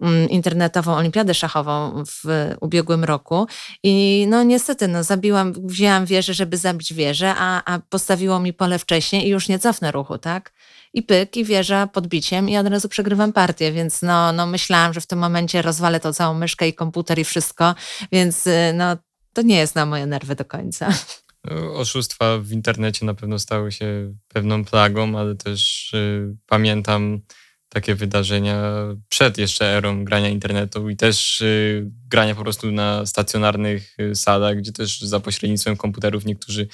mm, internetową olimpiadę szachową w ubiegłym roku i no niestety, no zabiłam, wzięłam wieżę, żeby zabić wieżę, a, a postawiło mi pole wcześniej i już nie cofnę ruchu, tak? I pyk, i wieża podbiciem i od razu przegrywam partię, więc no, no myślałam, że w tym momencie rozwalę tą całą myszkę i komputer i wszystko, więc y, no to nie jest na moje nerwy do końca. Oszustwa w internecie na pewno stały się pewną plagą, ale też y, pamiętam takie wydarzenia przed jeszcze erą grania internetu i też y, grania po prostu na stacjonarnych y, salach, gdzie też za pośrednictwem komputerów niektórzy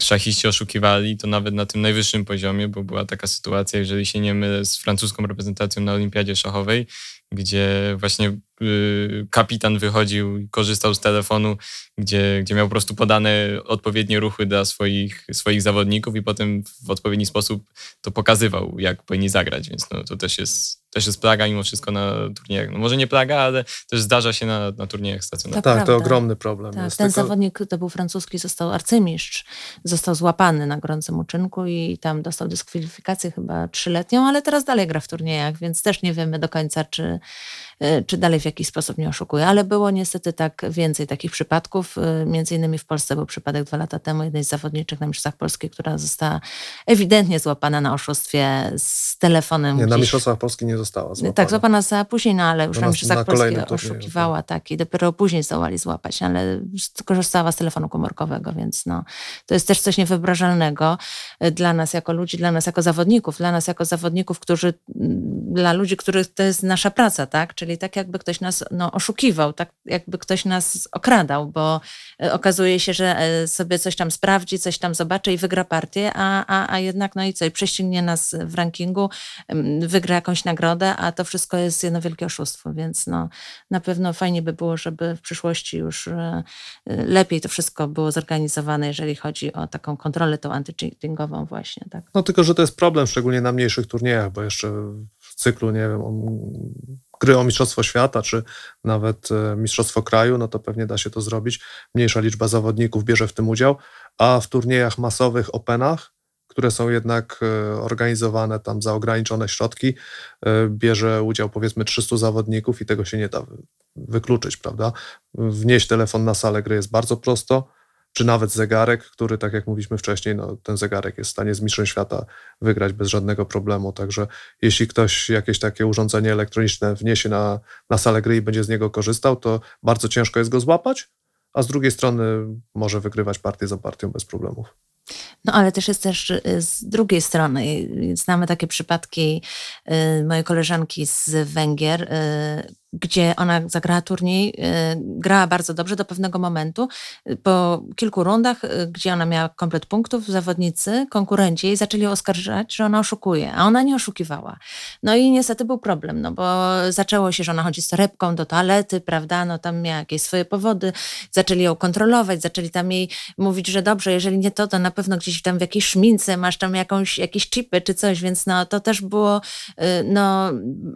szachiści oszukiwali, to nawet na tym najwyższym poziomie, bo była taka sytuacja, jeżeli się nie mylę, z francuską reprezentacją na olimpiadzie szachowej, gdzie właśnie kapitan wychodził i korzystał z telefonu, gdzie, gdzie miał po prostu podane odpowiednie ruchy dla swoich, swoich zawodników i potem w odpowiedni sposób to pokazywał, jak powinni zagrać, więc no, to też jest, też jest plaga mimo wszystko na turniejach. No, może nie plaga, ale też zdarza się na, na turniejach stacjonarnych. tak, to ogromny problem. Tak, ten tylko... zawodnik, to był francuski, został arcymistrz, został złapany na gorącym uczynku i tam dostał dyskwalifikację chyba trzyletnią, ale teraz dalej gra w turniejach, więc też nie wiemy do końca, czy Y, czy dalej w jakiś sposób nie oszukuje. Ale było niestety tak więcej takich przypadków. Y, między innymi w Polsce był przypadek dwa lata temu jednej z zawodniczek na Mistrzostwach Polskich, która została ewidentnie złapana na oszustwie z telefonem. Nie, na Mistrzostwach Polski nie została złapana. Tak, złapana za później, no ale już na, Mistrzostwach Polskich oszukiwała, tak. I dopiero później zdołali złapać, ale korzystała z telefonu komórkowego, więc no, to jest też coś niewyobrażalnego y, dla nas jako ludzi, dla nas jako zawodników, dla nas jako zawodników, którzy dla ludzi, których to jest nasza praca, tak? Czyli tak jakby ktoś nas no, oszukiwał, tak jakby ktoś nas okradał, bo e, okazuje się, że e, sobie coś tam sprawdzi, coś tam zobaczy i wygra partię, a, a, a jednak no i co, i prześcignie nas w rankingu, wygra jakąś nagrodę, a to wszystko jest jedno wielkie oszustwo, więc no na pewno fajnie by było, żeby w przyszłości już e, lepiej to wszystko było zorganizowane, jeżeli chodzi o taką kontrolę tą anty-cheatingową właśnie, tak? No tylko, że to jest problem, szczególnie na mniejszych turniejach, bo jeszcze cyklu, nie wiem, gry o Mistrzostwo Świata, czy nawet e, Mistrzostwo Kraju, no to pewnie da się to zrobić. Mniejsza liczba zawodników bierze w tym udział, a w turniejach masowych, openach, które są jednak e, organizowane tam za ograniczone środki, e, bierze udział powiedzmy 300 zawodników i tego się nie da wykluczyć, prawda? Wnieść telefon na salę gry jest bardzo prosto czy nawet zegarek, który, tak jak mówiliśmy wcześniej, no, ten zegarek jest w stanie z mistrzem świata wygrać bez żadnego problemu. Także jeśli ktoś jakieś takie urządzenie elektroniczne wniesie na, na salę gry i będzie z niego korzystał, to bardzo ciężko jest go złapać, a z drugiej strony może wygrywać partię za partią bez problemów. No ale też jest też y, z drugiej strony. Znamy takie przypadki y, mojej koleżanki z Węgier, y, gdzie ona zagrała turniej, y, grała bardzo dobrze do pewnego momentu. Po kilku rundach, y, gdzie ona miała komplet punktów, zawodnicy, konkurenci jej zaczęli oskarżać, że ona oszukuje, a ona nie oszukiwała. No i niestety był problem, no bo zaczęło się, że ona chodzi z torebką do toalety, prawda, no tam miała jakieś swoje powody, zaczęli ją kontrolować, zaczęli tam jej mówić, że dobrze, jeżeli nie to, to na pewno gdzieś tam w jakiejś szmince masz tam jakąś, jakieś chipy czy coś, więc no to też było, y, no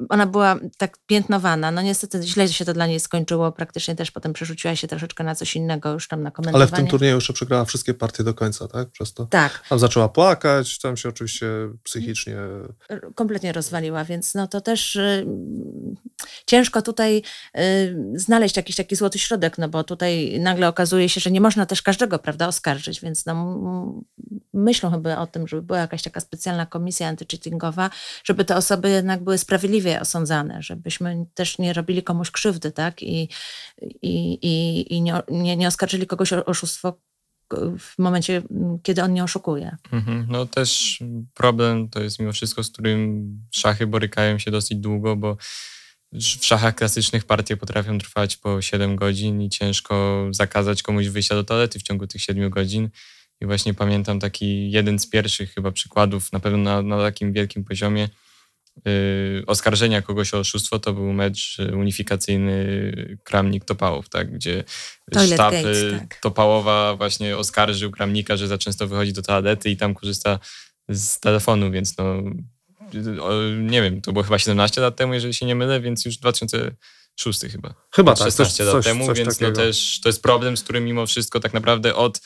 ona była tak piętnowana, no niestety źle się to dla niej skończyło. Praktycznie też potem przerzuciła się troszeczkę na coś innego już tam na komentowanie. Ale w tym turnieju jeszcze przegrała wszystkie partie do końca, tak? Przez to. Tak. Tam zaczęła płakać, tam się oczywiście psychicznie... Kompletnie rozwaliła, więc no to też y, ciężko tutaj y, znaleźć jakiś taki złoty środek, no bo tutaj nagle okazuje się, że nie można też każdego, prawda, oskarżyć, więc no myślą chyba o tym, żeby była jakaś taka specjalna komisja antycheatingowa, żeby te osoby jednak były sprawiedliwie osądzane, żebyśmy też nie robili komuś krzywdy, tak? I, i, i, i nie, nie, nie oskarżyli kogoś o oszustwo w momencie, kiedy on nie oszukuje. Mhm. No też problem to jest mimo wszystko, z którym szachy borykają się dosyć długo, bo w szachach klasycznych partie potrafią trwać po 7 godzin i ciężko zakazać komuś wyjścia do toalety w ciągu tych 7 godzin. I właśnie pamiętam taki jeden z pierwszych chyba przykładów, na pewno na, na takim wielkim poziomie, oskarżenia kogoś o oszustwo, to był mecz unifikacyjny Kramnik-Topałow, tak, gdzie Toilet sztab Gates, y, tak. Topałowa właśnie oskarżył Kramnika, że za często wychodzi do toalety i tam korzysta z telefonu, więc no nie wiem, to było chyba 17 lat temu, jeżeli się nie mylę, więc już 2006 chyba. Chyba tak, 16 coś, lat coś, temu, coś więc takiego. no też to jest problem, z którym mimo wszystko tak naprawdę od y,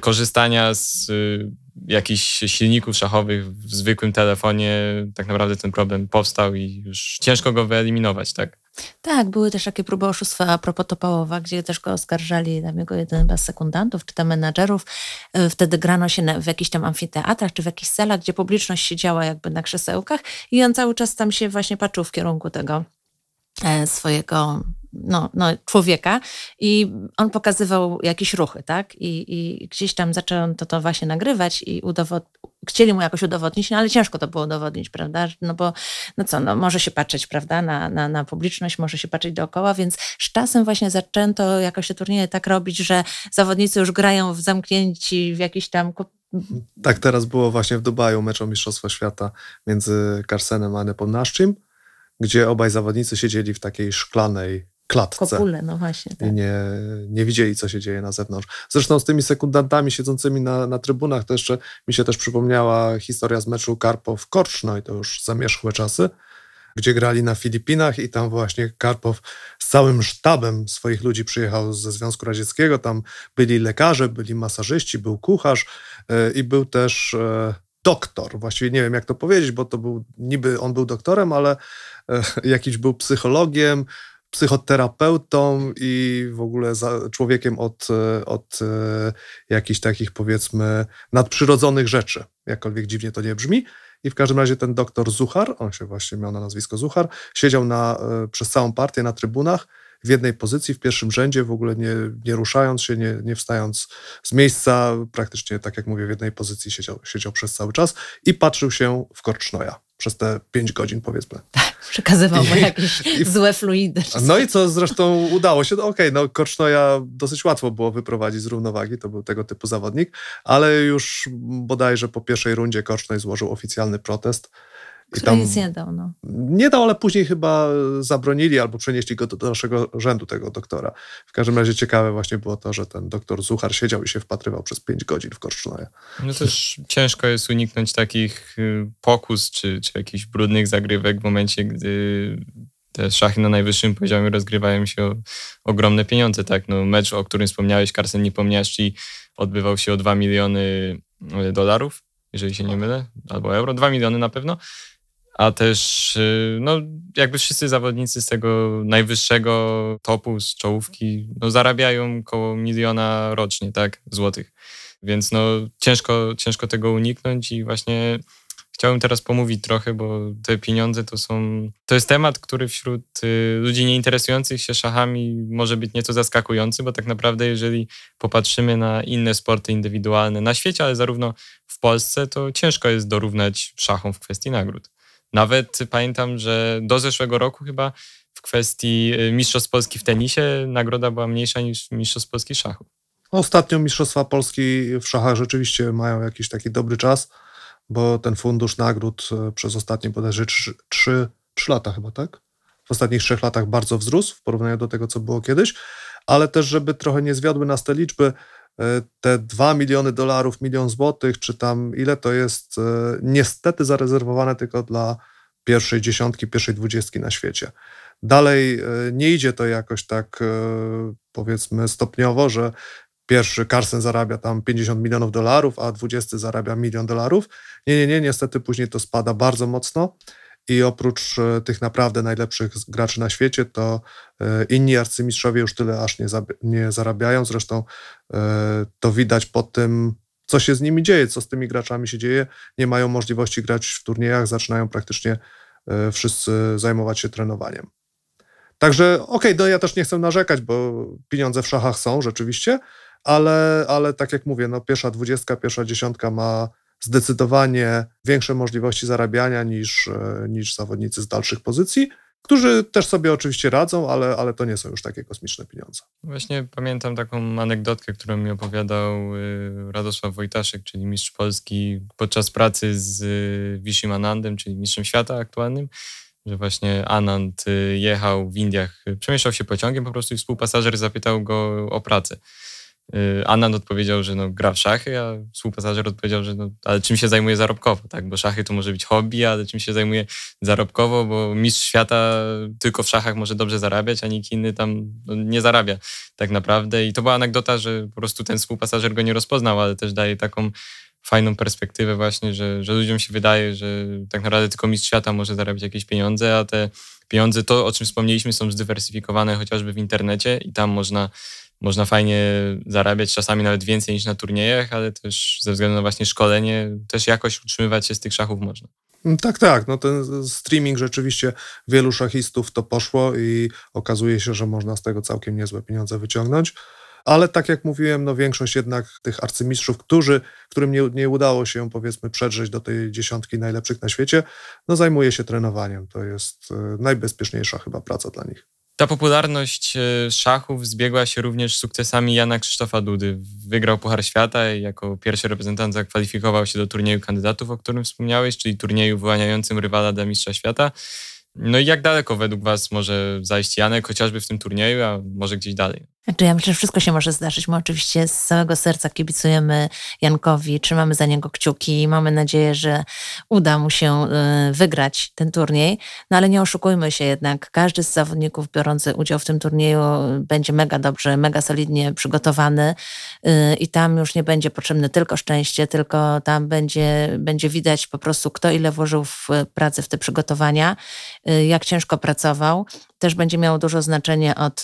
korzystania z y, jakichś silników szachowych w zwykłym telefonie tak naprawdę ten problem powstał i już ciężko go wyeliminować, tak? Tak, były też takie próby oszustwa a propos Topałowa, gdzie też go oskarżali tam jego jeden z sekundantów czy tam menadżerów. E, Wtedy grano się na, w jakichś tam amfiteatrach czy w jakichś salach, gdzie publiczność siedziała jakby na krzesełkach i on cały czas tam się właśnie patrzył w kierunku tego e, swojego no, no, człowieka i on pokazywał jakieś ruchy, tak? I, i gdzieś tam zaczął to, to właśnie nagrywać i udowod... chcieli mu jakoś udowodnić, no ale ciężko to było udowodnić, prawda? No bo, no co, no może się patrzeć, prawda, na, na, na publiczność, może się patrzeć dookoła, więc z czasem właśnie zaczęto jakoś te turnieje tak robić, że zawodnicy już grają w zamknięci w jakiś tam Tak teraz było właśnie w Dubaju mecz o Mistrzostwo Świata między Carsenem a Nepomnaszczym, gdzie obaj zawodnicy siedzieli w takiej szklanej klatce. kopule, no właśnie. Tak. I nie, nie widzieli, co się dzieje na zewnątrz. Zresztą z tymi sekundantami siedzącymi na, na trybunach to jeszcze mi się też przypomniała historia z meczu Karpow-Korcz, i to już zamierzchłe czasy, gdzie grali na Filipinach i tam właśnie Karpow z całym sztabem swoich ludzi przyjechał ze Związku Radzieckiego. Tam byli lekarze, byli masażyści, był kucharz yy, i był też yy, doktor. Właściwie nie wiem, jak to powiedzieć, bo to był niby on był doktorem, ale yy, jakiś był psychologiem, psychoterapeutą i w ogóle człowiekiem od, od e, jakichś takich powiedzmy nadprzyrodzonych rzeczy, jakkolwiek dziwnie to nie brzmi. I w każdym razie ten doktor Zuchar, on się właśnie miał na nazwisko Zuchar, siedział na, e, przez całą partię na trybunach w jednej pozycji, w pierwszym rzędzie, w ogóle nie, nie ruszając się, nie, nie wstając z miejsca, praktycznie tak jak mówię, w jednej pozycji siedział, siedział przez cały czas i patrzył się w Korcznoj'a przez te 5 godzin powiedzmy. Tak, przekazywał mu jakieś i, złe fluidy. No i co zresztą udało się, no okej, okay, no Korcznoja dosyć łatwo było wyprowadzić z równowagi, to był tego typu zawodnik, ale już bodajże po pierwszej rundzie Korcznoj złożył oficjalny protest i tam nic nie dał, no. Nie dał, ale później chyba zabronili albo przenieśli go do dalszego rzędu tego doktora. W każdym razie ciekawe właśnie było to, że ten doktor Zuchar siedział i się wpatrywał przez 5 godzin w Korcznoje. No też ciężko jest uniknąć takich y, pokus czy, czy jakichś brudnych zagrywek w momencie, gdy te szachy na najwyższym poziomie rozgrywają się o ogromne pieniądze, tak? No mecz, o którym wspomniałeś, Carson nie pomniałeś, czyli odbywał się o 2 miliony y, dolarów, jeżeli się nie mylę, albo euro, 2 miliony na pewno a też y, no, jakby wszyscy zawodnicy z tego najwyższego topu, z czołówki, no, zarabiają około miliona rocznie, tak, złotych. Więc no, ciężko, ciężko tego uniknąć i właśnie chciałbym teraz pomówić trochę, bo te pieniądze to są. To jest temat, który wśród y, ludzi nieinteresujących się szachami może być nieco zaskakujący, bo tak naprawdę, jeżeli popatrzymy na inne sporty indywidualne na świecie, ale zarówno w Polsce, to ciężko jest dorównać szachom w kwestii nagród. Nawet pamiętam, że do zeszłego roku chyba w kwestii y, Mistrzostw Polski w tenisie nagroda była mniejsza niż Mistrzostw Polski szachu. Ostatnio Mistrzostwa Polski w szachach rzeczywiście mają jakiś taki dobry czas, bo ten fundusz nagród y, przez ostatnie bodajże 3, 3, 3 lata chyba, tak? W ostatnich trzech latach bardzo wzrósł w porównaniu do tego, co było kiedyś, ale też, żeby trochę nie zwiodły nas te liczby, te 2 miliony dolarów, milion złotych, czy tam ile to jest niestety zarezerwowane tylko dla pierwszej dziesiątki, pierwszej dwudziestki na świecie. Dalej e, nie idzie to jakoś tak, e, powiedzmy, stopniowo, że pierwszy Carson zarabia tam 50 milionów dolarów, a dwudziesty zarabia milion dolarów. Nie, nie, nie, niestety później to spada bardzo mocno. I oprócz e, tych naprawdę najlepszych graczy na świecie, to inni arcymistrzowie już tyle aż nie, nie zarabiają. Zresztą to widać po tym, co się z nimi dzieje, co z tymi graczami się dzieje. Nie mają możliwości grać w turniejach, zaczynają praktycznie e, wszyscy zajmować się trenowaniem. Także okej, okay, no ja też nie chcę narzekać, bo pieniądze w szachach są rzeczywiście, ale, ale tak jak mówię, no pierwsza dwudziestka, pierwsza dziesiątka ma zdecydowanie większe możliwości zarabiania niż, e, niż zawodnicy z dalszych pozycji którzy też sobie oczywiście radzą, ale, ale to nie są już takie kosmiczne pieniądze. Właśnie pamiętam taką anegdotkę, którą mi opowiadał y, Radosław Wojtaszek, czyli mistrz Polski podczas pracy z y, Wishim Anandem, czyli mistrzem świata aktualnym, że właśnie Anand y, jechał w Indiach, przemieszczał się pociągiem po prostu i współpasażer zapytał go o pracę. Y, Anand odpowiedział, że no, gra w szachy, a współpasażer odpowiedział, że no, ale czym się zajmuje zarobkowo, tak? Bo szachy to może być hobby, ale czym się zajmuje zarobkowo, bo mistrz świata tylko w szachach może dobrze zarabiać, a nikt inny tam no, nie zarabia tak naprawdę. I to była anegdota, że po prostu ten współpasażer go nie rozpoznał, ale też daje taką fajną perspektywę właśnie, że, że ludziom się wydaje, że tak naprawdę tylko mistrz świata może zarabiać jakieś pieniądze, a te pieniądze, to o czym wspomnieliśmy, są zdywersyfikowane chociażby w internecie i tam można można fajnie zarabiać, czasami nawet więcej niż na turniejach, ale też ze względu na właśnie szkolenie, też jakoś utrzymywać się z tych szachów można. Mm, tak, tak. No ten streaming rzeczywiście wielu szachistów to poszło i okazuje się, że można z tego całkiem niezłe pieniądze wyciągnąć. Ale tak jak mówiłem, no większość jednak tych arcymistrzów, którzy, którym nie, nie udało się powiedzmy przedrzeć do tej dziesiątki najlepszych na świecie, no zajmuje się trenowaniem. To jest e, najbezpieczniejsza chyba praca dla nich. Ta popularność e, szachów zbiegła się również z sukcesami Jana Krzysztofa Dudy. Wygrał Puchar Świata i jako pierwszy reprezentant zakwalifikował się do turnieju kandydatów, o którym wspomniałeś, czyli turnieju wyłaniającym rywala dla mistrza świata. No i jak daleko według Was może zajść Janek, chociażby w tym turnieju, a może gdzieś dalej? Znaczy ja myślę, że wszystko się może zdarzyć. My oczywiście z całego serca kibicujemy Jankowi, trzymamy za niego kciuki i mamy nadzieję, że uda mu się y, wygrać ten turniej. No ale nie oszukujmy się jednak, każdy z zawodników biorący udział w tym turnieju będzie mega dobrze, mega solidnie przygotowany y, i tam już nie będzie potrzebne tylko szczęście, tylko tam będzie, będzie widać po prostu kto ile włożył w pracę, w te przygotowania, y, jak ciężko pracował też będzie miało dużo znaczenia od,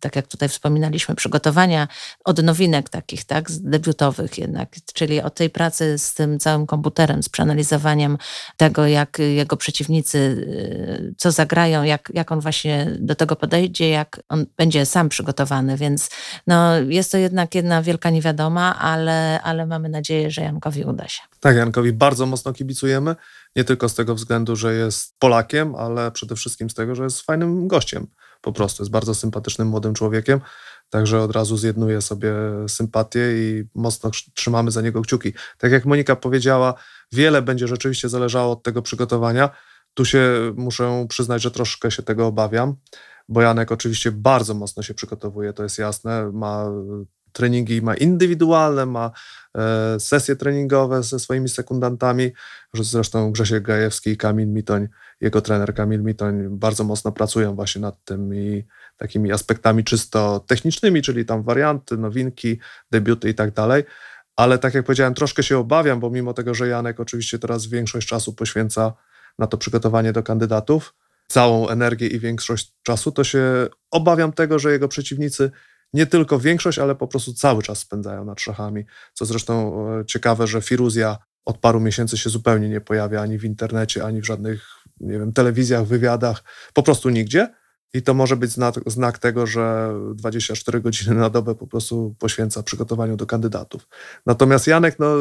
tak jak tutaj wspominaliśmy, przygotowania od nowinek takich, tak, debiutowych jednak, czyli od tej pracy z tym całym komputerem, z przeanalizowaniem tego, jak jego przeciwnicy, y, co zagrają, jak, jak on właśnie do tego podejdzie, jak on będzie sam przygotowany, więc no, jest to jednak jedna wielka niewiadoma, ale, ale mamy nadzieję, że Jankowi uda się. Tak, Jankowi bardzo mocno kibicujemy. Nie tylko z tego względu, że jest Polakiem, ale przede wszystkim z tego, że jest fajnym gościem. Po prostu jest bardzo sympatycznym młodym człowiekiem. Także od razu zjednuje sobie sympatię i mocno trzymamy za niego kciuki. Tak jak Monika powiedziała, wiele będzie rzeczywiście zależało od tego przygotowania. Tu się muszę przyznać, że troszkę się tego obawiam, bo Janek oczywiście bardzo mocno się przygotowuje, to jest jasne. Ma treningi ma indywidualne, ma e, sesje treningowe ze swoimi sekundantami. Zresztą Grzesiek Gajewski i Kamil Mitoń, jego trener Kamil Mitoń bardzo mocno pracują właśnie nad tymi takimi aspektami czysto technicznymi, czyli tam warianty, nowinki, debiuty i tak dalej. Ale tak jak powiedziałem, troszkę się obawiam, bo mimo tego, że Janek oczywiście teraz większość czasu poświęca na to przygotowanie do kandydatów, całą energię i większość czasu, to się obawiam tego, że jego przeciwnicy nie tylko większość, ale po prostu cały czas spędzają nad szachami. Co zresztą e, ciekawe, że Firuzja od paru miesięcy się zupełnie nie pojawia ani w internecie, ani w żadnych, nie wiem, telewizjach, wywiadach, po prostu nigdzie. I to może być znak, tego, że 24 godziny na dobę po prostu poświęca przygotowaniu do kandydatów. Natomiast Janek, no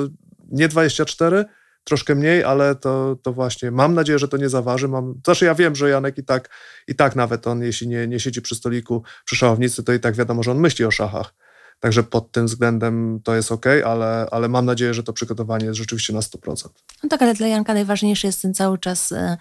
nie 24, troszkę mniej, ale to, to właśnie mam nadzieję, że to nie zaważy. Mam, znaczy ja wiem, że Janek i tak, i tak nawet on, jeśli nie, nie siedzi przy stoliku, przy szachownicy, to i tak wiadomo, że on myśli o szachach. Także pod tym względem to jest ok, ale, ale mam nadzieję, że to przygotowanie jest rzeczywiście na 100%. No tak, ale dla Janka najważniejszy jest ten cały czas e,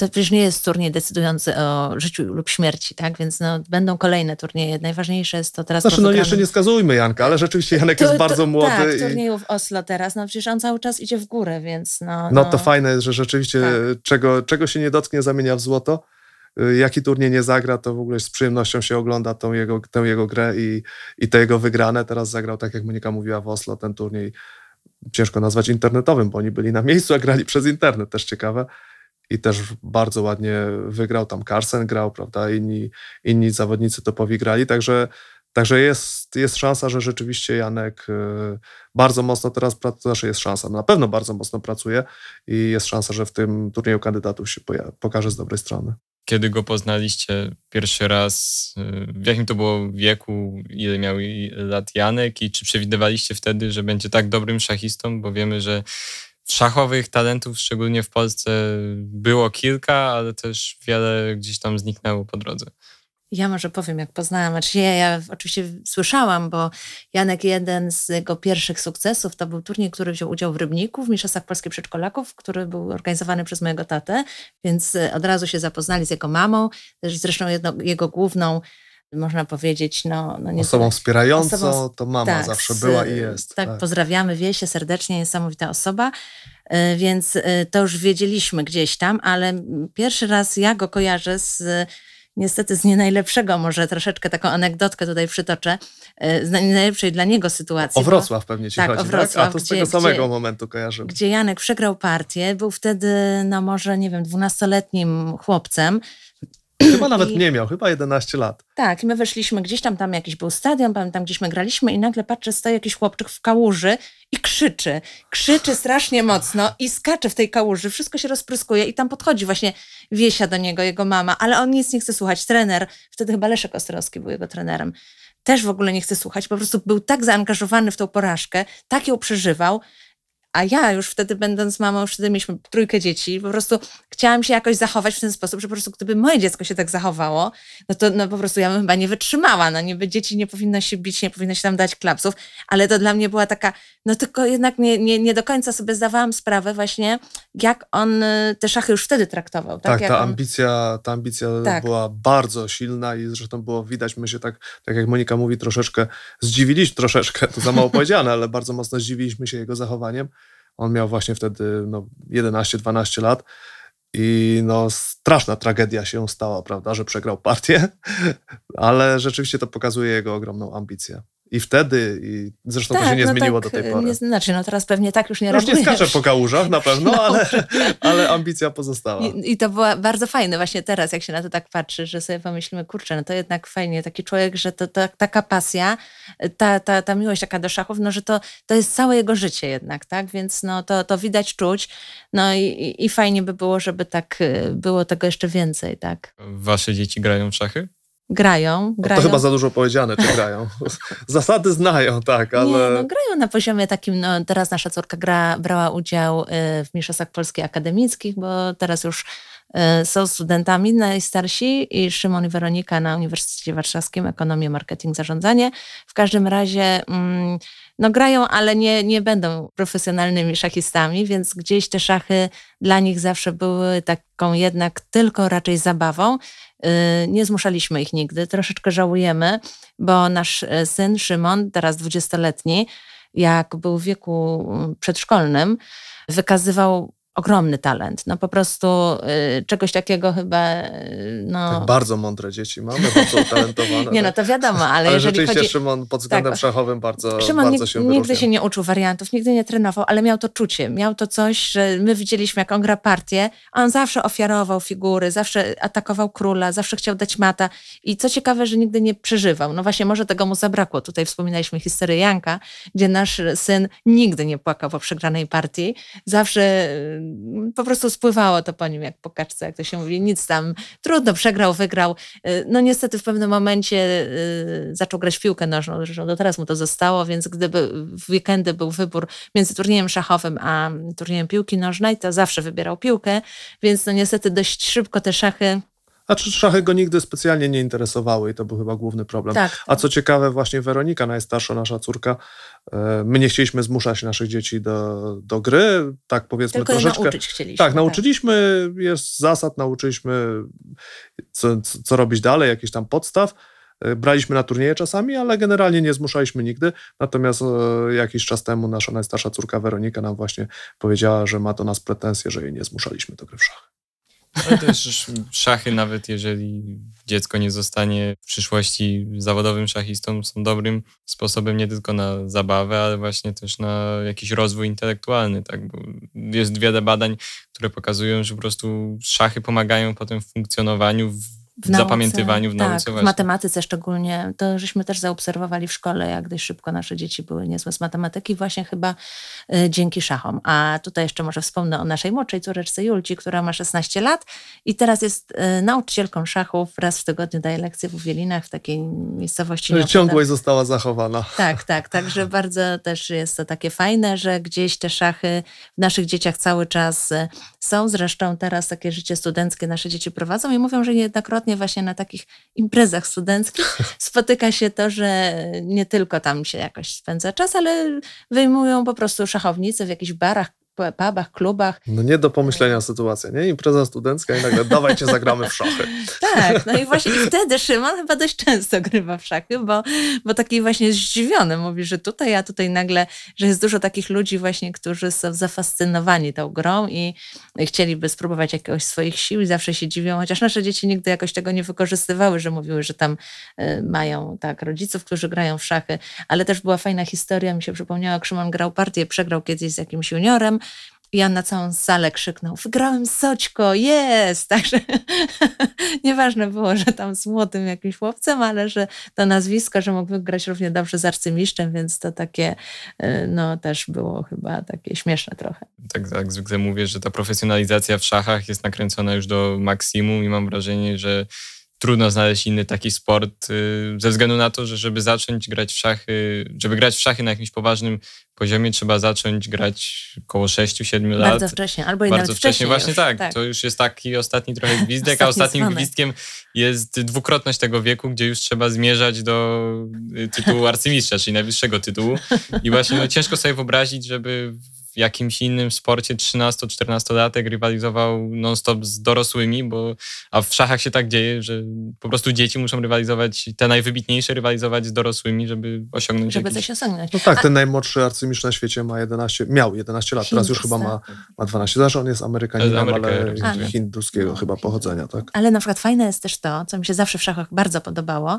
to przecież nie jest turniej decydujący o życiu lub śmierci, tak? Więc no, będą kolejne turnieje. Najważniejsze jest to teraz. Znaczy, no jeszcze nie skazujmy Janka, ale rzeczywiście Janek to, jest bardzo to, młody. Tak, i... turnieju w Oslo teraz, no przecież on cały czas idzie w górę, więc no. No, no to fajne jest, że rzeczywiście tak. czego, czego się nie dotknie, zamienia w złoto. Y, jaki turniej nie zagra, to w ogóle z przyjemnością się ogląda tą jego, tę jego grę i, i te jego wygrane. Teraz zagrał, tak jak Monika mówiła, w Oslo ten turniej ciężko nazwać internetowym, bo oni byli na miejscu, a grali przez internet, też ciekawe i też bardzo ładnie wygrał. Tam Carson grał, prawda? Inni, inni zawodnicy topowi grali, także, także jest, jest szansa, że rzeczywiście Janek y, bardzo mocno teraz pracuje, znaczy jest szansa, no na pewno bardzo mocno pracuje i jest szansa, że w tym turnieju kandydatów się pokaże z dobrej strony. Kiedy go poznaliście pierwszy raz, y, w jakim to było wieku, ile miał lat Janek i czy przewidywaliście wtedy, że będzie tak dobrym szachistą, bo wiemy, że szachowych talentów, szczególnie w Polsce, było kilka, ale też wiele gdzieś tam zniknęło po drodze. Ja może powiem, jak poznałam. Znaczy ja, ja oczywiście słyszałam, bo Janek jeden z jego pierwszych sukcesów to był turniej, który wziął udział w Rybniku, w Mistrzostwach Polskich Przedszkolaków, który był organizowany przez mojego tatę, więc e, od razu się zapoznali z jego mamą, zresztą jedno, jego główną można powiedzieć, no, no nie osobą wspierającą, osobą, to mama tak, zawsze była i jest. Tak, tak. pozdrawiamy Wiesię serdecznie, niesamowita osoba, e, więc e, to już wiedzieliśmy gdzieś tam, ale pierwszy raz ja go kojarzę z niestety z nie najlepszego, może troszeczkę taką anegdotkę tutaj przytoczę, e, z najlepszej dla niego sytuacji. O Wrocław pewnie ci tak, chodzi, o Wrocław, tak? A to z gdzie, tego samego gdzie, momentu kojarzę. Gdzie Janek przegrał partię, był wtedy, no może, nie wiem, dwunastoletnim chłopcem, Chyba nawet I, nie miał, chyba 11 lat. Tak, i my weszliśmy gdzieś tam, tam jakiś był stadion, pamiętam, gdzieś my graliśmy i nagle patrzę, stoi jakiś chłopczyk w kałuży i krzyczy. Krzyczy strasznie mocno i skacze w tej kałuży, wszystko się rozpryskuje i tam podchodzi właśnie Wiesia do niego, jego mama, ale on nic nie chce słuchać. Trener, wtedy chyba Leszek Ostrowski był jego trenerem, też w ogóle nie chce słuchać, po prostu był tak zaangażowany w tą porażkę, tak ją przeżywał, a ja już wtedy, będąc mamą, już wtedy mieliśmy trójkę dzieci, po prostu chciałam się jakoś zachować w ten sposób, że po prostu gdyby moje dziecko się tak zachowało, no to no po prostu ja bym chyba nie wytrzymała. No niby dzieci nie powinno się bić, nie powinno się tam dać klapsów, ale to dla mnie była taka, no tylko jednak nie, nie, nie do końca sobie zdawałam sprawę właśnie, jak on y, te szachy już wtedy traktował. Tak, tak ta, on... ambicja, ta ambicja tak. była bardzo silna i zresztą było widać, my się tak, tak jak Monika mówi, troszeczkę zdziwiliśmy, troszeczkę, to za mało powiedziane, ale bardzo mocno zdziwiliśmy się jego zachowaniem. On miał właśnie wtedy no, 11-12 lat i no, straszna tragedia się stała, prawda, że przegrał partię, ale rzeczywiście to pokazuje jego ogromną ambicję i wtedy, i zresztą tak, to się nie no zmieniło tak, do tej pory. Nie, znaczy, no teraz pewnie tak już nie Już nie skaczę po kałużach na pewno, no. ale, ale ambicja pozostała. I, I, to było bardzo fajne właśnie teraz, jak się na to tak patrzy, że sobie pomyślimy, kurczę, no to jednak fajnie, taki człowiek, że to, to taka pasja, ta, ta, ta miłość taka do szachów, no że to, to jest całe jego życie jednak, tak, więc no to, to widać, czuć, no i, i fajnie by było, żeby tak y, było tego jeszcze więcej, tak. Wasze dzieci grają w szachy? Grają, grają. To chyba za dużo powiedziane, czy grają. Zasady znają, tak, ale... Nie, no, grają na poziomie takim, no teraz nasza córka gra, brała udział y, w Mistrzostwach Polskich Akademickich, bo teraz już y, są studentami najstarsi i Szymon i Weronika na Uniwersytecie Warszawskim, ekonomię, marketing, zarządzanie. W każdym razie mm, no grają, ale nie, nie będą profesjonalnymi szachistami, więc gdzieś te szachy dla nich zawsze były taką jednak tylko raczej zabawą. Y, nie zmuszaliśmy ich nigdy, troszeczkę żałujemy, bo nasz y, syn Szymon, teraz dwudziestoletni, jak był w wieku przedszkolnym, wykazywał ogromny talent. No po prostu y, czegoś takiego chyba... Y, no... Tak bardzo mądre dzieci mamy, bardzo utalentowane. nie, no to wiadomo, ale, ale jeżeli rzeczywiście chodzi... Szymon pod względem tak. szachowym bardzo, Szymon bardzo się nigdy się nie uczył wariantów, nigdy nie trenował, ale miał to czucie, miał to coś, że my widzieliśmy, jak on gra partię, a on zawsze ofiarował figury, zawsze atakował króla, zawsze chciał dać mata i co ciekawe, że nigdy nie przeżywał. No właśnie, może tego mu zabrakło. Tutaj wspominaliśmy historię Janka, gdzie nasz syn nigdy nie płakał po przegranej partii, zawsze po prostu spływało to po nim jak po kaczce, jak to się mówi, nic tam, trudno, przegrał, wygrał. Y, no niestety w pewnym momencie y, zaczął grać piłkę nożną, zresztą do teraz mu to zostało, więc gdyby w weekendy był wybór między turniejem szachowym a turniejem piłki nożnej, to zawsze wybierał piłkę, więc no niestety dość szybko te szachy znaczy szachy go nigdy specjalnie nie interesowały i to był chyba główny problem. Tak, tak. A co ciekawe, właśnie Weronika, najstarsza nasza córka, e, my nie chcieliśmy zmuszać naszych dzieci do, do gry, tak powiedzmy Tylko troszeczkę. nauczyć chcieliśmy. Tak, nauczyliśmy, tak. jest zasad, nauczyliśmy co, co robić dalej, jakiś tam podstaw. E, braliśmy na turnieje czasami, ale generalnie nie zmuszaliśmy nigdy. Natomiast e, jakiś czas temu nasza najstarsza córka Weronika nam właśnie powiedziała, że ma do nas pretensje, że jej nie zmuszaliśmy do gry w szachy. Ale też szachy, nawet jeżeli dziecko nie zostanie w przyszłości zawodowym szachistą, są dobrym sposobem nie tylko na zabawę, ale właśnie też na jakiś rozwój intelektualny. Tak? Bo jest wiele badań, które pokazują, że po prostu szachy pomagają potem w funkcjonowaniu, w w, w zapamiętywaniu, w tak, nauce. W matematyce szczególnie. To żeśmy też zaobserwowali w szkole, jak dość szybko nasze dzieci były niezłe z matematyki, właśnie chyba y, dzięki szachom. A tutaj jeszcze może wspomnę o naszej młodszej córeczce Julci, która ma 16 lat i teraz jest y, nauczycielką szachów. Raz w tygodniu daje lekcje w Uwielinach, w takiej miejscowości. Czyli ciągłość została zachowana. Tak, tak. Także bardzo też jest to takie fajne, że gdzieś te szachy w naszych dzieciach cały czas y, są. Zresztą teraz takie życie studenckie nasze dzieci prowadzą i mówią, że niejednokrotnie właśnie na takich imprezach studenckich spotyka się to, że nie tylko tam się jakoś spędza czas, ale wyjmują po prostu szachownicy w jakichś barach, pubach, klubach. No nie do pomyślenia sytuacja, nie? Impreza studencka i nagle dawajcie zagramy w szachy. tak, no i właśnie wtedy Szymon chyba dość często grywa w szachy, bo, bo taki właśnie zdziwiony mówi, że tutaj, a tutaj nagle, że jest dużo takich ludzi właśnie, którzy są zafascynowani tą grą i chcieliby spróbować jakiegoś swoich sił i zawsze się dziwią, chociaż nasze dzieci nigdy jakoś tego nie wykorzystywały, że mówiły, że tam y, mają tak rodziców, którzy grają w szachy, ale też była fajna historia, mi się przypomniała, jak Szymon grał partię, przegrał kiedyś z jakimś juniorem, ja na całą salę krzyknął, wygrałem Soćko, jest! Także nieważne było, że tam z młodym jakimś chłopcem, ale że to nazwisko, że mógł wygrać równie dobrze z arcymistrzem, więc to takie, y, no też było chyba takie śmieszne trochę. Tak, tak zwykle mówię, że ta profesjonalizacja w szachach jest nakręcona już do maksimum i mam wrażenie, że trudno znaleźć inny taki sport y, ze względu na to, że żeby zacząć grać w szachy, żeby grać w szachy na jakimś poważnym poziomie trzeba zacząć grać około 6-7 lat. Bardzo wcześnie, albo i Bardzo nawet wcześnie. Właśnie już, tak, tak, to już jest taki ostatni trochę gwizdek, a ostatnim dzwonek. gwizdkiem jest dwukrotność tego wieku, gdzie już trzeba zmierzać do y, tytułu arcymistrza, czyli najwyższego tytułu. I właśnie no, ciężko sobie wyobrazić, żeby w jakimś innym sporcie 13-14-latek rywalizował non-stop z dorosłymi, bo a w szachach się tak dzieje, że po prostu dzieci muszą rywalizować, te najwybitniejsze rywalizować z dorosłymi, żeby osiągnąć Żeby jakiś... coś osiągnąć. No tak, a... ten najmłodszy arcymistrz na świecie ma 11, miał 11 lat, teraz już chyba ma, ma 12. Znaczy on jest Amerykaninem, Ameryka, ale hinduskiego chyba pochodzenia, tak? Ale na przykład fajne jest też to, co mi się zawsze w szachach bardzo podobało,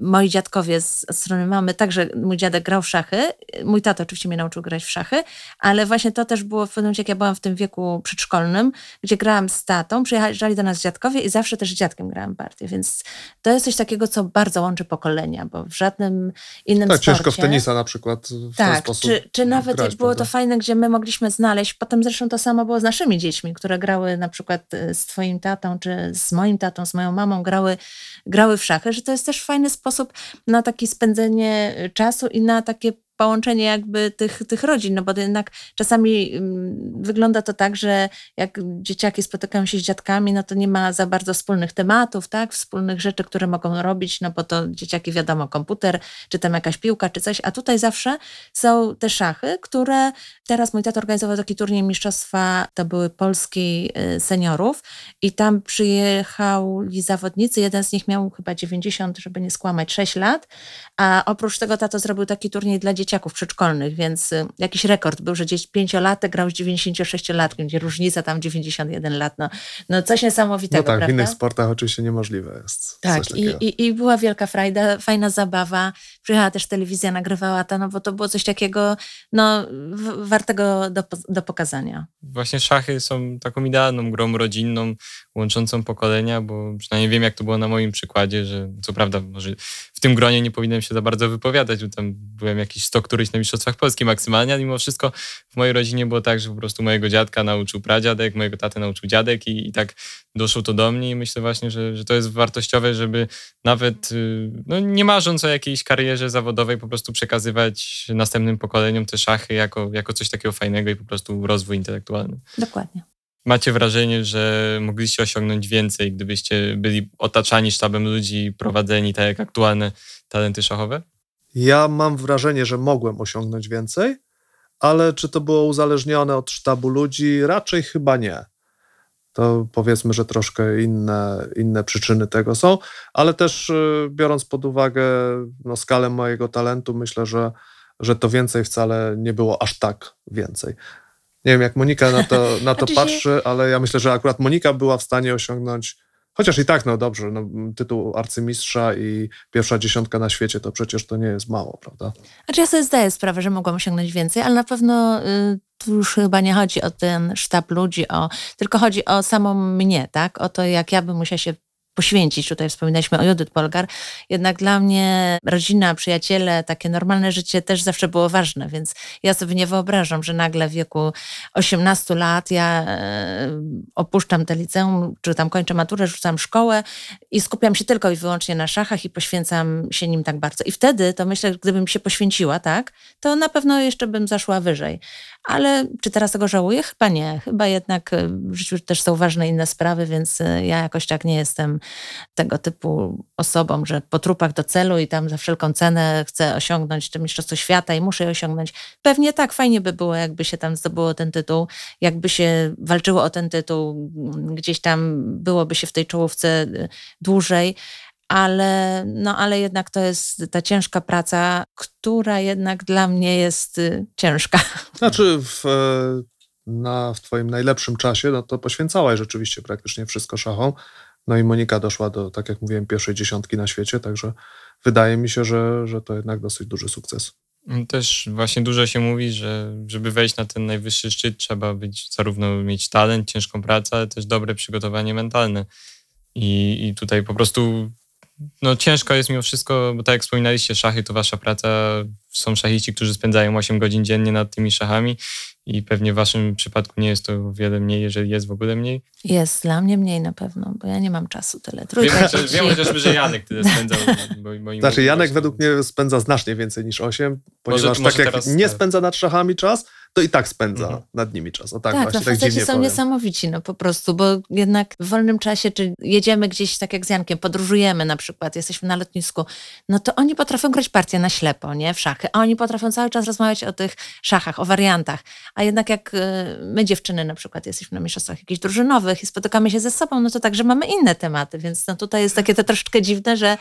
Moi dziadkowie z strony mamy, także mój dziadek grał w szachy. Mój tato oczywiście mnie nauczył grać w szachy, ale ale właśnie to też było w pewnym momencie, jak ja byłam w tym wieku przedszkolnym, gdzie grałam z tatą, przyjeżdżali do nas dziadkowie i zawsze też z dziadkiem grałam partię, więc to jest coś takiego, co bardzo łączy pokolenia, bo w żadnym innym tak, sporcie... ciężko w tenisa na przykład w tak, ten sposób czy, czy nawet grać, było prawda? to fajne, gdzie my mogliśmy znaleźć, potem zresztą to samo było z naszymi dziećmi, które grały na przykład e, z twoim tatą, czy z moim tatą, z moją mamą, grały, grały w szachy, że to jest też fajny sposób na takie spędzenie e, czasu i na takie połączenie jakby tych, tych rodzin, no bo jednak czasami mm, wygląda to tak, że jak dzieciaki spotykają się z dziadkami, no to nie ma za bardzo wspólnych tematów, tak, wspólnych rzeczy, które mogą robić, no bo to dzieciaki wiadomo, komputer, czy tam jakaś piłka, czy coś, a tutaj zawsze są te szachy, które teraz mój tata organizował taki turniej mistrzostwa, to były Polski y, seniorów i tam przyjechali zawodnicy, jeden z nich miał chyba 90, żeby nie skłamać, 6 lat, a oprócz tego tato zrobił taki turniej dla dzieciaków przedszkolnych, więc y, jakiś rekord był, że gdzieś pięciolatek grał z 96-latkiem, gdzie różnica tam 91 lat. No, no coś niesamowitego, No tak, prawda? w innych sportach oczywiście niemożliwe jest Tak, i, i, i była wielka frajda, fajna zabawa. Przyjechała też telewizja, nagrywała to, no bo to było coś takiego no, wartego do, do pokazania. Właśnie szachy są taką idealną grą rodzinną, łączącą pokolenia, bo przynajmniej wiem, jak to było na moim przykładzie, że co prawda może w tym gronie nie powinienem się za bardzo wypowiadać, bo tam byłem jakiś sto któryś na Mistrzostwach Polski maksymalnie, ale mimo wszystko w mojej rodzinie było tak, że po prostu mojego dziadka nauczył pradziadek, mojego tatę nauczył dziadek i, i tak doszło to do mnie i myślę właśnie, że, że to jest wartościowe, żeby nawet y, no, nie marząc o jakiejś karierze zawodowej, po prostu przekazywać następnym pokoleniom te szachy jako, jako coś takiego fajnego i po prostu rozwój intelektualny. Dokładnie. Macie wrażenie, że mogliście osiągnąć więcej, gdybyście byli otaczani sztabem ludzi, prowadzeni tak jak aktualne talenty szachowe? Ja mam wrażenie, że mogłem osiągnąć więcej, ale czy to było uzależnione od sztabu ludzi? Raczej chyba nie. To powiedzmy, że troszkę inne, inne przyczyny tego są, ale też y, biorąc pod uwagę no, skalę mojego talentu, myślę, że, że to więcej wcale nie było aż tak więcej. Nie wiem, jak Monika na to, na to patrzy, ale ja myślę, że akurat Monika była w stanie osiągnąć, chociaż i tak, no dobrze, no, tytuł arcymistrza i pierwsza dziesiątka na świecie, to przecież to nie jest mało, prawda? Znaczy ja sobie zdaję sprawę, że mogłam osiągnąć więcej, ale na pewno y, tu już chyba nie chodzi o ten sztab ludzi, o, tylko chodzi o samą mnie, tak? O to, jak ja bym musiała się poświęcić. Tutaj wspominaliśmy o Judith Polgar. Jednak dla mnie rodzina, przyjaciele, takie normalne życie też zawsze było ważne, więc ja sobie nie wyobrażam, że nagle w wieku 18 lat ja e, opuszczam te liceum, czy tam kończę maturę, rzucam szkołę i skupiam się tylko i wyłącznie na szachach i poświęcam się nim tak bardzo. I wtedy to myślę, gdybym się poświęciła, tak, to na pewno jeszcze bym zaszła wyżej. Ale czy teraz tego żałuję? Chyba nie. Chyba jednak e, w życiu też są ważne inne sprawy, więc e, ja jakoś tak nie jestem tego typu osobą, że po trupach do celu i tam za wszelką cenę chcę osiągnąć to Mistrzostwo Świata i muszę je osiągnąć. Pewnie tak, fajnie by było, jakby się tam zdobyło ten tytuł, jakby się walczyło o ten tytuł, gdzieś tam byłoby się w tej czołówce y, dłużej, ale, no, ale jednak to jest ta ciężka praca, która jednak dla mnie jest y, ciężka. Znaczy w, e, na, w twoim najlepszym czasie, no to poświęcałaś rzeczywiście praktycznie wszystko szachom. No i Monika doszła do, tak jak mówiłem, pierwszej dziesiątki na świecie, także wydaje mi się, że, że to jednak dosyć duży sukces. Też właśnie dużo się mówi, że żeby wejść na ten najwyższy szczyt, trzeba być zarówno mieć talent, ciężką pracę, ale też dobre przygotowanie mentalne. I, i tutaj po prostu no, ciężko jest mimo wszystko, bo tak jak wspominaliście, szachy to wasza praca. Są szachiści, którzy spędzają 8 godzin dziennie nad tymi szachami i pewnie w waszym przypadku nie jest to wiele mniej, jeżeli jest w ogóle mniej. Jest dla mnie mniej na pewno, bo ja nie mam czasu tyle. Wiem, Trójka chociaż, dzieci. wiem chociażby, że Janek tyle spędzał. Bo, bo im Znaczy Janek właśnie- według mnie spędza znacznie więcej niż 8, ponieważ może tak jak teraz- nie spędza nad szachami czas, to i tak spędza Mhm. nad nimi czas. O tak, Tak, właśnie no tak dziwnie są powiem. niesamowici, no po prostu, bo jednak w wolnym czasie, czy jedziemy gdzieś tak jak z Jankiem, podróżujemy na przykład, jesteśmy na lotnisku, no to oni potrafią grać partię na ślepo, nie, w szachy, a oni potrafią cały czas rozmawiać o tych szachach, o wariantach, a jednak jak y, my dziewczyny na przykład jesteśmy na mistrzostwach jakichś drużynowych i spotykamy się ze sobą, no to także mamy inne tematy, więc no tutaj jest takie to troszeczkę dziwne, że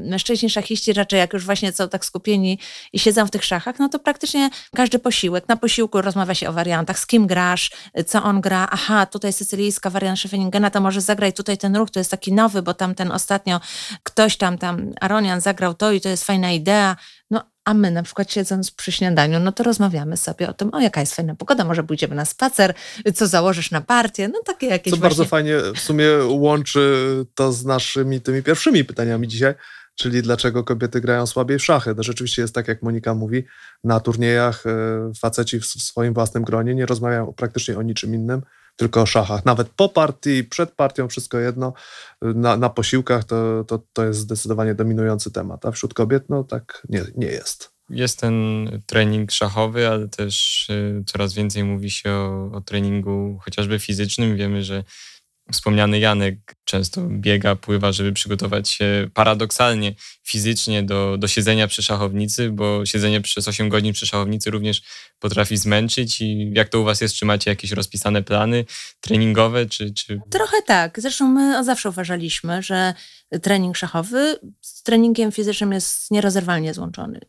mężczyźni szachiści raczej jak już właśnie są tak skupieni i siedzą w tych szachach, no to praktycznie każdy posiłek, na posiłku rozmawia się o wariantach, z kim grasz, y, co on gra, aha, tutaj sycylijska wariant Scheffeningena, to może zagraj tutaj ten ruch, to jest taki nowy, bo tam ten ostatnio ktoś tam, tam Aronian zagrał to i to jest fajna idea, no a my na przykład siedząc przy śniadaniu, no to rozmawiamy sobie o tym, o jaka jest fajna pogoda, może pójdziemy na spacer, co założysz na partię, no takie jakieś Co właśnie... bardzo fajnie w sumie łączy to z naszymi tymi pierwszymi pytaniami dzisiaj, czyli dlaczego kobiety grają słabiej w szachy. To rzeczywiście jest tak, jak Monika mówi, na turniejach e, faceci w swoim własnym gronie nie rozmawiają praktycznie o niczym innym, tylko o szachach. Nawet po partii, przed partią, wszystko jedno. Na, na posiłkach to, to, to jest zdecydowanie dominujący temat, a wśród kobiet no tak nie, nie jest. Jest ten trening szachowy, ale też y, coraz więcej mówi się o, o treningu chociażby fizycznym. Wiemy, że Wspomniany Janek często biega, pływa, żeby przygotować się paradoksalnie fizycznie do, do siedzenia przy szachownicy, bo siedzenie przez 8 godzin przy szachownicy również potrafi zmęczyć. I jak to u Was jest? Czy macie jakieś rozpisane plany treningowe? Czy, czy... Trochę tak. Zresztą my zawsze uważaliśmy, że trening szachowy z treningiem fizycznym jest nierozerwalnie złączony.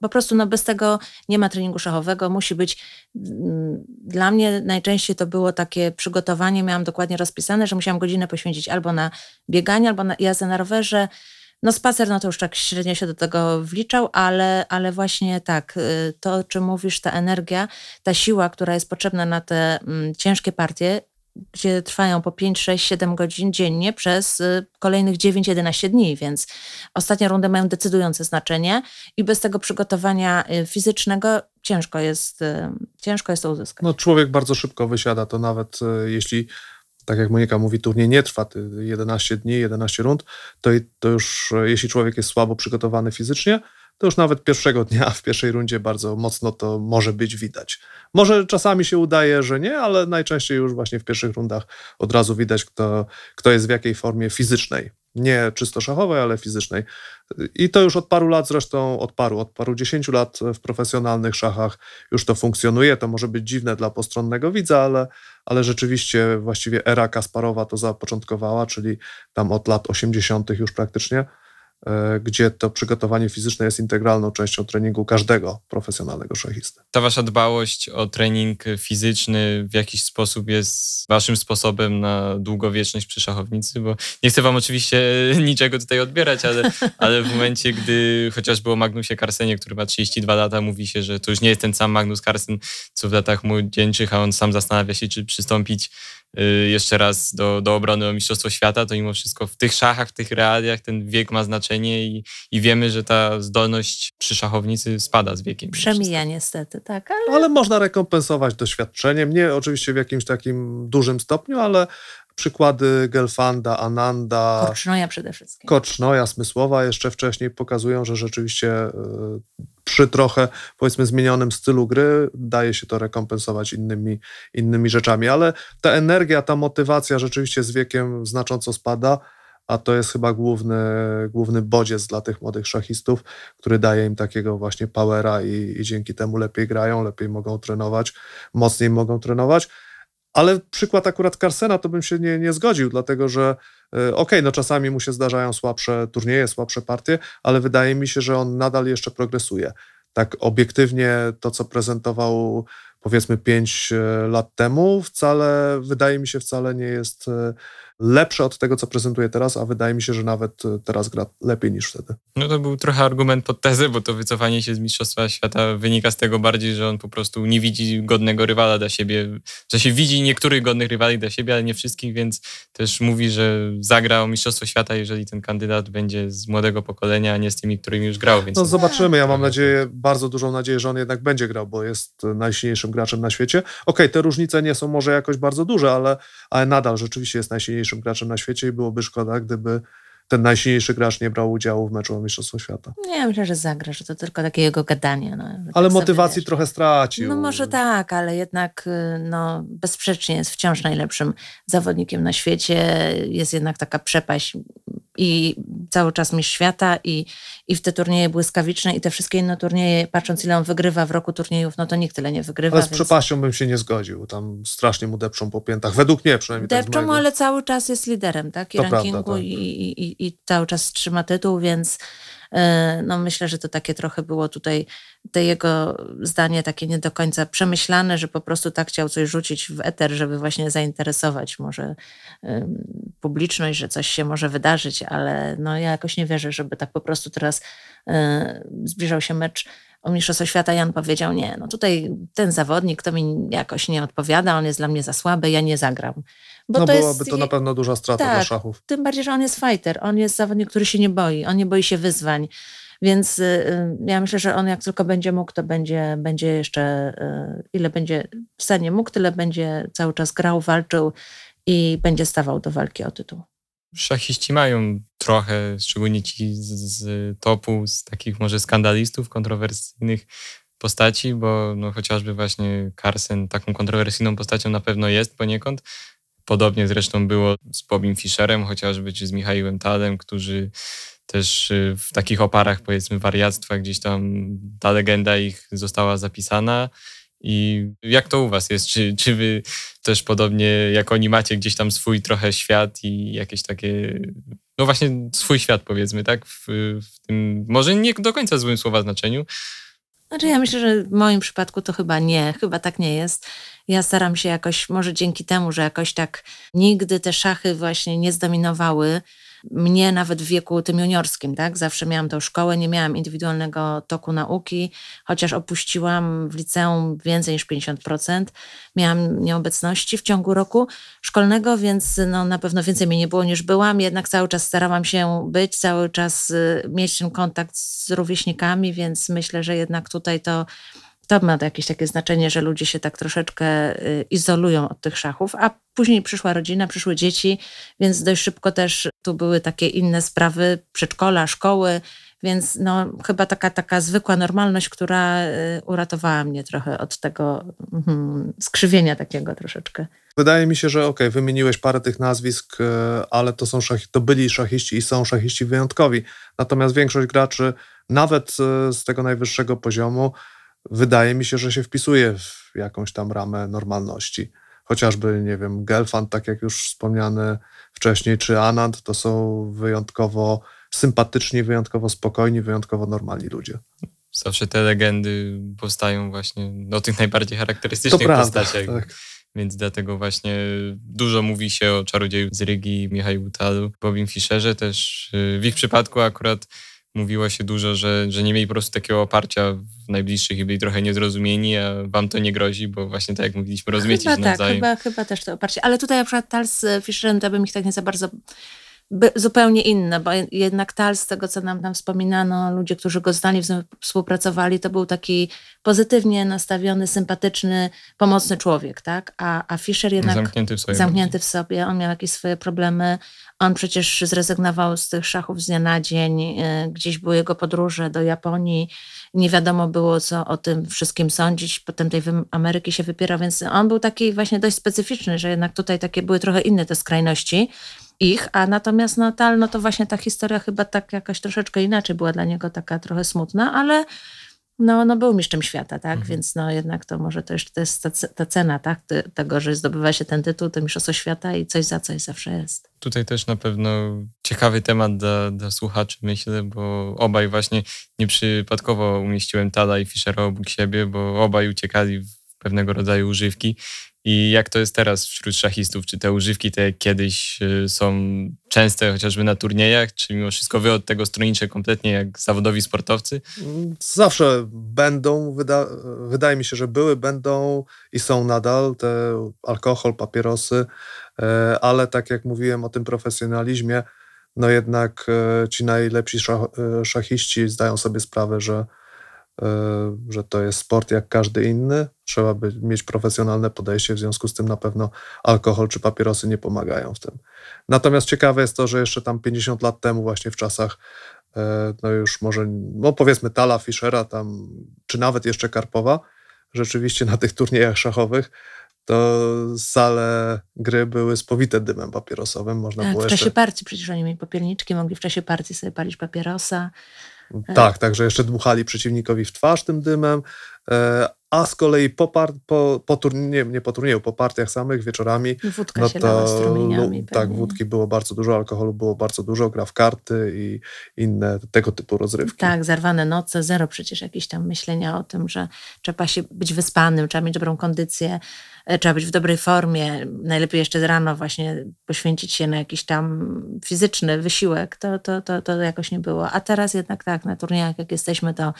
Po prostu no, bez tego nie ma treningu szachowego. Musi być. Mm, dla mnie najczęściej to było takie przygotowanie. Miałam dokładnie rozpisane, że musiałam godzinę poświęcić albo na bieganie, albo na jazdę na rowerze. No spacer, no to już tak średnio się do tego wliczał, ale, ale właśnie tak, y, to o czym mówisz, ta energia, ta siła, która jest potrzebna na te mm, ciężkie partie, gdzie trwają po 5, 6, 7 godzin dziennie przez y, kolejnych 9-11 dni, więc ostatnie rundy mają decydujące znaczenie i bez tego przygotowania y, fizycznego ciężko jest, ciężko jest to uzyskać. No, człowiek bardzo szybko wysiada, to nawet jeśli, tak jak Monika mówi, turniej nie trwa 11 dni, 11 rund, to, to już jeśli człowiek jest słabo przygotowany fizycznie, to już nawet pierwszego dnia w pierwszej rundzie bardzo mocno to może być widać. Może czasami się udaje, że nie, ale najczęściej już właśnie w pierwszych rundach od razu widać, kto, kto jest w jakiej formie fizycznej. Nie czysto szachowej, ale fizycznej. I to już od paru lat zresztą, od paru, od paru dziesięciu lat w profesjonalnych szachach już to funkcjonuje. To może być dziwne dla postronnego widza, ale, ale rzeczywiście właściwie era Kasparowa to zapoczątkowała, czyli tam od lat 80. już praktycznie. E, gdzie to przygotowanie fizyczne jest integralną częścią treningu każdego profesjonalnego szachisty. Ta wasza dbałość o trening fizyczny w jakiś sposób jest waszym sposobem na długowieczność przy szachownicy, bo nie chcę wam oczywiście niczego tutaj odbierać, ale, ale w momencie, gdy chociażby o Magnusie Carsenie, który ma 32 lata, mówi się, że to już nie jest ten sam Magnus Carsen, co w latach młodzieńczych, a on sam zastanawia się, czy przystąpić jeszcze raz do, do obrony o Mistrzostwo Świata, to mimo wszystko w tych szachach, w tych realiach ten wiek ma znaczenie i, i wiemy, że ta zdolność przy szachownicy spada z wiekiem. Przemija niestety, tak. Ale... ale można rekompensować doświadczeniem, nie oczywiście w jakimś takim dużym stopniu, ale przykłady Gelfanda, Ananda. Korcznoja przede wszystkim. Korcznoja, Smysłowa jeszcze wcześniej pokazują, że rzeczywiście e, przy trochę, powiedzmy, zmienionym stylu gry daje się to rekompensować innymi, innymi rzeczami, ale ta energia, ta motywacja rzeczywiście z wiekiem znacząco spada, a to jest chyba główny, główny bodziec dla tych młodych szachistów, który daje im takiego właśnie powera i, i dzięki temu lepiej grają, lepiej mogą trenować, mocniej mogą trenować. Ale przykład akurat Carsena to bym się nie, nie zgodził, dlatego że e, okej, okay, no czasami mu się zdarzają słabsze turnieje, słabsze partie, ale wydaje mi się, że on nadal jeszcze progresuje. Tak obiektywnie to, co prezentował powiedzmy 5 e, lat temu, wcale, wydaje mi się, wcale nie jest e, lepsze od tego, co prezentuje teraz, a wydaje mi się, że nawet e, teraz gra lepiej niż wtedy. No to był trochę argument pod tezę, bo to wycofanie się z Mistrzostwa Świata wynika z tego bardziej, że on po prostu nie widzi godnego rywala dla siebie. W sensie widzi niektórych godnych rywali dla siebie, ale nie wszystkich, więc też mówi, że zagra o Mistrzostwo Świata, jeżeli ten kandydat będzie z młodego pokolenia, a nie z tymi, którymi już grał. Więc no zobaczymy. Ja mam nadzieję, bardzo dużą nadzieję, że on jednak będzie grał, bo jest najsilniejszym graczem na świecie. Okej, okay, te różnice nie są może jakoś bardzo duże, ale, ale nadal rzeczywiście jest najsilniejszym graczem na świecie i byłoby szkoda, gdyby ten najsilniejszy gracz nie brał udziału w meczu o Mistrzostwo Świata. Nie, myślę, że zagra, że to tylko takie jego gadanie. No, ale tak motywacji sobie, trochę stracił. No może tak, ale jednak y, no, bezsprzecznie jest wciąż najlepszym zawodnikiem na świecie. Jest jednak taka przepaść i cały czas mistrz świata i, i w te turnieje błyskawiczne i te wszystkie inne turnieje, patrząc ile on wygrywa w roku turniejów, no to nikt tyle nie wygrywa. Ale z więc... przepaścią bym się nie zgodził. Tam strasznie mu depczą po piętach. Według mnie przynajmniej. Depczą ale cały czas jest liderem, tak? I to rankingu prawda, tak. I, i, i, cały czas trzyma tytuł, więc no myślę, że to takie trochę było tutaj te jego zdanie takie nie do końca przemyślane, że po prostu tak chciał coś rzucić w eter, żeby właśnie zainteresować może publiczność, że coś się może wydarzyć, ale no ja jakoś nie wierzę, żeby tak po prostu teraz e, zbliżał się mecz o Mistrzostwo Świata Jan powiedział, nie, no tutaj ten zawodnik to mi jakoś nie odpowiada, on jest dla mnie za słaby, ja nie zagram. Bo no to byłaby jest, to na pewno duża strata tak, dla szachów. Tym bardziej, że on jest fighter, on jest zawodnik, który się nie boi, on nie boi się wyzwań. Więc y, y, ja myślę, że on jak tylko będzie mógł, to będzie, będzie jeszcze, y, ile będzie w stanie mógł, tyle będzie cały czas grał, walczył i będzie stawał do walki o tytuł szachiści mają trochę, szczególnie ci z, z, topu, z takich może skandalistów, kontrowersyjnych postaci, bo no, chociażby właśnie Carson taką kontrowersyjną postacią na pewno jest poniekąd. Podobnie zresztą było z Bobim Fischerem, chociażby, czy z Michałem Tadem, którzy też y, w takich oparach, powiedzmy, wariactwa gdzieś tam ta legenda ich została zapisana i jak to u was jest? Czy, czy wy też podobnie jak oni macie gdzieś tam swój trochę świat i jakieś takie, no właśnie swój świat powiedzmy, tak? W, w tym, może nie do końca złym słowa znaczeniu. Znaczy ja myślę, że w moim przypadku to chyba nie, chyba tak nie jest. Ja staram się jakoś, może dzięki temu, że jakoś tak nigdy te szachy właśnie nie zdominowały, mnie nawet w wieku tym juniorskim, tak? Zawsze miałam tą szkołę, nie miałam indywidualnego toku nauki, chociaż opuściłam w liceum więcej niż 50%. Miałam nieobecności w ciągu roku szkolnego, więc no, na pewno więcej mnie nie było niż byłam, jednak cały czas starałam się być, cały czas y, mieć ten kontakt z rówieśnikami, więc myślę, że jednak tutaj to to ma jakieś takie znaczenie, że ludzie się tak troszeczkę y, izolują od tych szachów, a później przyszła rodzina, przyszły dzieci, więc dość szybko też tu były takie inne sprawy, przedszkola, szkoły, więc no, chyba taka, taka zwykła normalność, która y, uratowała mnie trochę od tego mm, skrzywienia takiego troszeczkę. Wydaje mi się, że okej, okay, wymieniłeś parę tych nazwisk, y, ale to są szachi, to byli szachiści i są szachiści wyjątkowi. Natomiast większość graczy, nawet z tego najwyższego poziomu, wydaje mi się, że się wpisuje w jakąś tam ramę normalności. Chociażby, nie wiem, Gelfand, tak jak już wspomniany wcześniej, czy Anand, to są wyjątkowo sympatyczni, wyjątkowo spokojni, wyjątkowo normalni ludzie. Zawsze te legendy powstają właśnie o tych najbardziej charakterystycznych to postaciach. Prawda, tak. Więc dlatego właśnie dużo mówi się o czarodzieju z Rygi, Michał Talu, Bobim Fischerze też. Y, w ich przypadku akurat mówiło się dużo, że, że nie mieli po prostu takiego oparcia w najbliższych i byli trochę niezrozumieni, a wam to nie grozi, bo właśnie tak jak mówiliśmy, rozumiecie chyba się tak, nawzajem. Chyba, chyba też to oparcie. Ale tutaj na przykład Tal z Fischerem to bym ich tak nie za bardzo zupełnie inne, bo jednak Tal, z tego co nam tam wspominano, ludzie, którzy go znali, współpracowali, to był taki pozytywnie nastawiony, sympatyczny, pomocny człowiek, tak? A, a Fischer jednak zamknięty w, sobie zamknięty w sobie, on miał jakieś swoje problemy, on przecież zrezygnował z tych szachów z dnia na dzień, e, gdzieś były jego podróże do Japonii, nie wiadomo było, co o tym wszystkim sądzić, potem tej Ameryki się wypierał, więc on był taki właśnie dość specyficzny, że jednak tutaj takie były trochę inne te skrajności ich, a natomiast Natal, no to właśnie ta historia chyba tak jakaś troszeczkę inaczej była dla niego taka trochę smutna, ale no, no był mistrzem świata, tak? Mhm. Więc no jednak to może też to jest ta, ta cena, tak? Tego, że zdobywa się ten tytuł, to mistrzostwo świata i coś za coś zawsze jest. Tutaj też na pewno ciekawy temat dla, dla słuchaczy, myślę, bo obaj właśnie nieprzypadkowo umieściłem Tala i Fischera obok siebie, bo obaj uciekali w pewnego rodzaju używki i jak to jest teraz wśród szachistów? Czy te używki, te kiedyś y, są częste chociażby na turniejach, czy mimo wszystko wy od tego stronicze kompletnie jak zawodowi sportowcy? Zawsze będą, wyda wydaje mi się, że były, będą i są nadal te alkohol, papierosy, e, ale tak jak mówiłem o tym profesjonalizmie, no jednak e, ci najlepsi e, szachiści zdają sobie sprawę, że że to jest sport jak każdy inny. Trzeba by mieć profesjonalne podejście, w związku z tym na pewno alkohol czy papierosy nie pomagają w tym. Natomiast ciekawe jest to, że jeszcze tam 50 lat temu, właśnie w czasach, e, no już może, no powiedzmy Tala, Fischera, tam, czy nawet jeszcze Karpowa, rzeczywiście na tych turniejach szachowych to sale gry były spowite dymem papierosowym. Można tak, było w czasie jeszcze... partii przecież oni mieli popierniczki, mogli w czasie partii sobie palić papierosa. Tak, także jeszcze dmuchali przeciwnikowi w twarz tym dymem. E, a z kolei po, par, po, po turnieju, nie po turnieju, po partiach samych, wieczorami, Wódka no się to strumieniami. no, tak, wódki było bardzo dużo, alkoholu było bardzo dużo, gra w karty i inne tego typu rozrywki. Tak, zerwane noce, zero przecież jakieś tam myślenia o tym, że trzeba się być wyspanym, trzeba mieć dobrą kondycję, e, trzeba być w dobrej formie, najlepiej jeszcze rano właśnie poświęcić się na jakiś tam fizyczny wysiłek, to, to, to, to jakoś nie było. A teraz jednak tak, na turniejach jak jesteśmy, to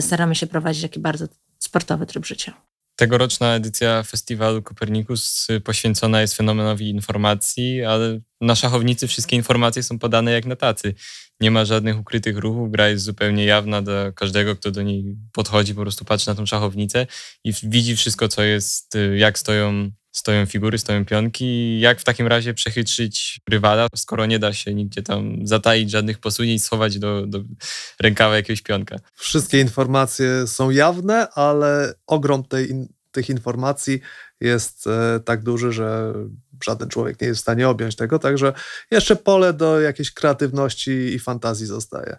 staramy się prowadzić taki bardzo sportowy tryb życia. Tegoroczna edycja festiwalu Kopernikus y, poświęcona jest fenomenowi informacji, ale na szachownicy wszystkie informacje są podane jak na tacy. Nie ma żadnych ukrytych ruchów, gra jest zupełnie jawna dla każdego, kto do niej podchodzi, po prostu patrzy na tą szachownicę i widzi wszystko, co jest, y, jak stoją, stoją figury, stoją pionki, jak w takim razie przechytrzyć rywala, skoro nie da się nigdzie tam zataić żadnych posunięć, schować do, do rękawa jakiegoś pionka. Wszystkie informacje są jawne, ale ogrom tej, tych informacji jest e, tak duży, że żaden człowiek nie jest w stanie objąć tego, także jeszcze pole do jakiejś kreatywności i fantazji zostaje.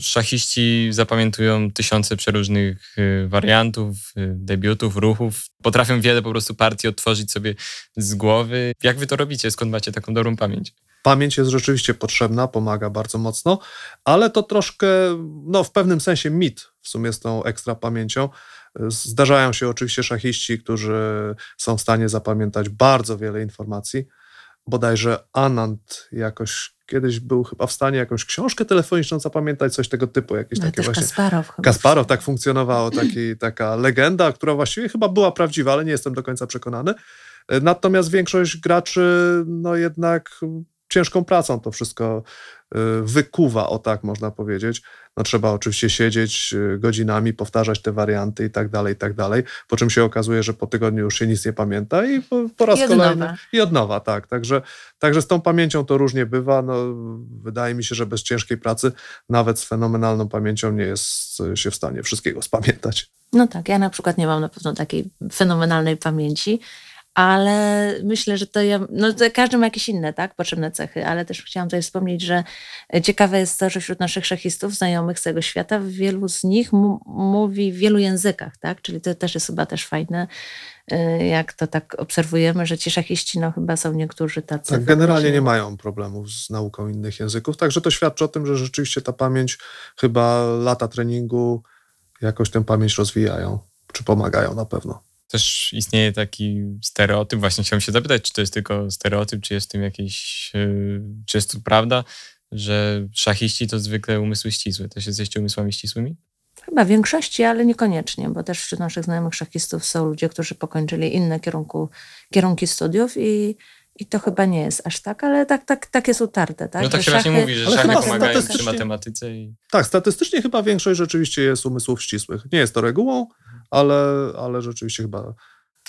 Szachiści zapamiętują tysiące przeróżnych y, wariantów, y, debiutów, ruchów. Potrafią wiele po prostu partii odtworzyć sobie z głowy. Jak wy to robicie? Skąd macie taką dobrą pamięć? Pamięć jest rzeczywiście potrzebna, pomaga bardzo mocno, ale to troszkę, no w pewnym sensie mit w sumie z tą ekstra pamięcią. Zdarzają się oczywiście szachiści, którzy są w stanie zapamiętać bardzo wiele informacji. Bodajże Anand jakoś kiedyś był chyba w stanie jakąś książkę telefoniczną zapamiętać, coś tego typu, jakieś No, takie właśnie. Kasparow chyba. Kasparow tak funkcjonowało, taki, taka legenda, która właściwie chyba była prawdziwa, ale nie jestem do końca przekonany. Natomiast większość graczy, no jednak ciężką pracą to wszystko y, wykuwa, o tak można powiedzieć. No trzeba oczywiście siedzieć y, godzinami, powtarzać te warianty i tak dalej, i tak dalej, po czym się okazuje, że po tygodniu już się nic nie pamięta i po, po raz I kolejny nowa. i od nowa, tak. Także, także z tą pamięcią to różnie bywa. No, wydaje mi się, że bez ciężkiej pracy nawet z fenomenalną pamięcią nie jest y, się w stanie wszystkiego spamiętać. No tak, ja na przykład nie mam na pewno takiej fenomenalnej pamięci, ale myślę, że to ja, no to każdy ma jakieś inne, tak, potrzebne cechy, ale też chciałam tutaj wspomnieć, że ciekawe jest to, że wśród naszych szachistów, znajomych z tego świata, wielu z nich mówi w wielu językach, tak, czyli to też jest chyba też fajne, y, jak to tak obserwujemy, że ci szachiści, no chyba są niektórzy tacy. Tak, generalnie faktycznie- nie mają problemów z nauką innych języków, także to świadczy o tym, że rzeczywiście ta pamięć, chyba lata treningu jakoś tę pamięć rozwijają, czy pomagają na pewno. Też istnieje taki stereotyp, właśnie chciałem się zapytać, czy to jest tylko stereotyp, czy jest w tym jakieś, y, czy jest to prawda, że szachiści to zwykle umysły ścisłe. Też jesteście umysłami ścisłymi? Chyba w większości, ale niekoniecznie, bo też wśród naszych znajomych szachistów są ludzie, którzy pokończyli inne kierunku, kierunki studiów i, i to chyba nie jest aż tak, ale tak, tak, tak jest utarte. Tak? no tak Że się właśnie mówi, że szachy pomagają przy matematyce i Tak, statystycznie chyba większość rzeczywiście jest umysłów ścisłych. Nie jest to regułą, ale, ale rzeczywiście chyba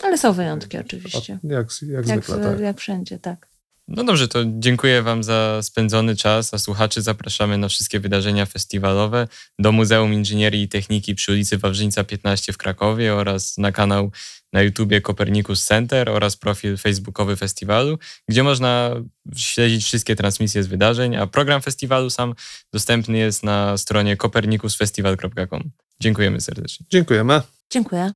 Ale są wyjątki oczywiście. jak, jak, Jak, zwykle. w, Tak. jak wszędzie, tak. No dobrze, to dziękuję Wam za spędzony czas, a słuchaczy zapraszamy na wszystkie wydarzenia festiwalowe do Muzeum Inżynierii i Techniki przy ulicy Wawrzyńca 15 w Krakowie oraz na kanał na YouTubie Copernicus Center oraz profil facebookowy festiwalu, gdzie można śledzić wszystkie transmisje z wydarzeń, a program festiwalu sam dostępny jest na stronie copernicusfestival.com. Dziękujemy serdecznie. Dziękujemy. 正奎啊！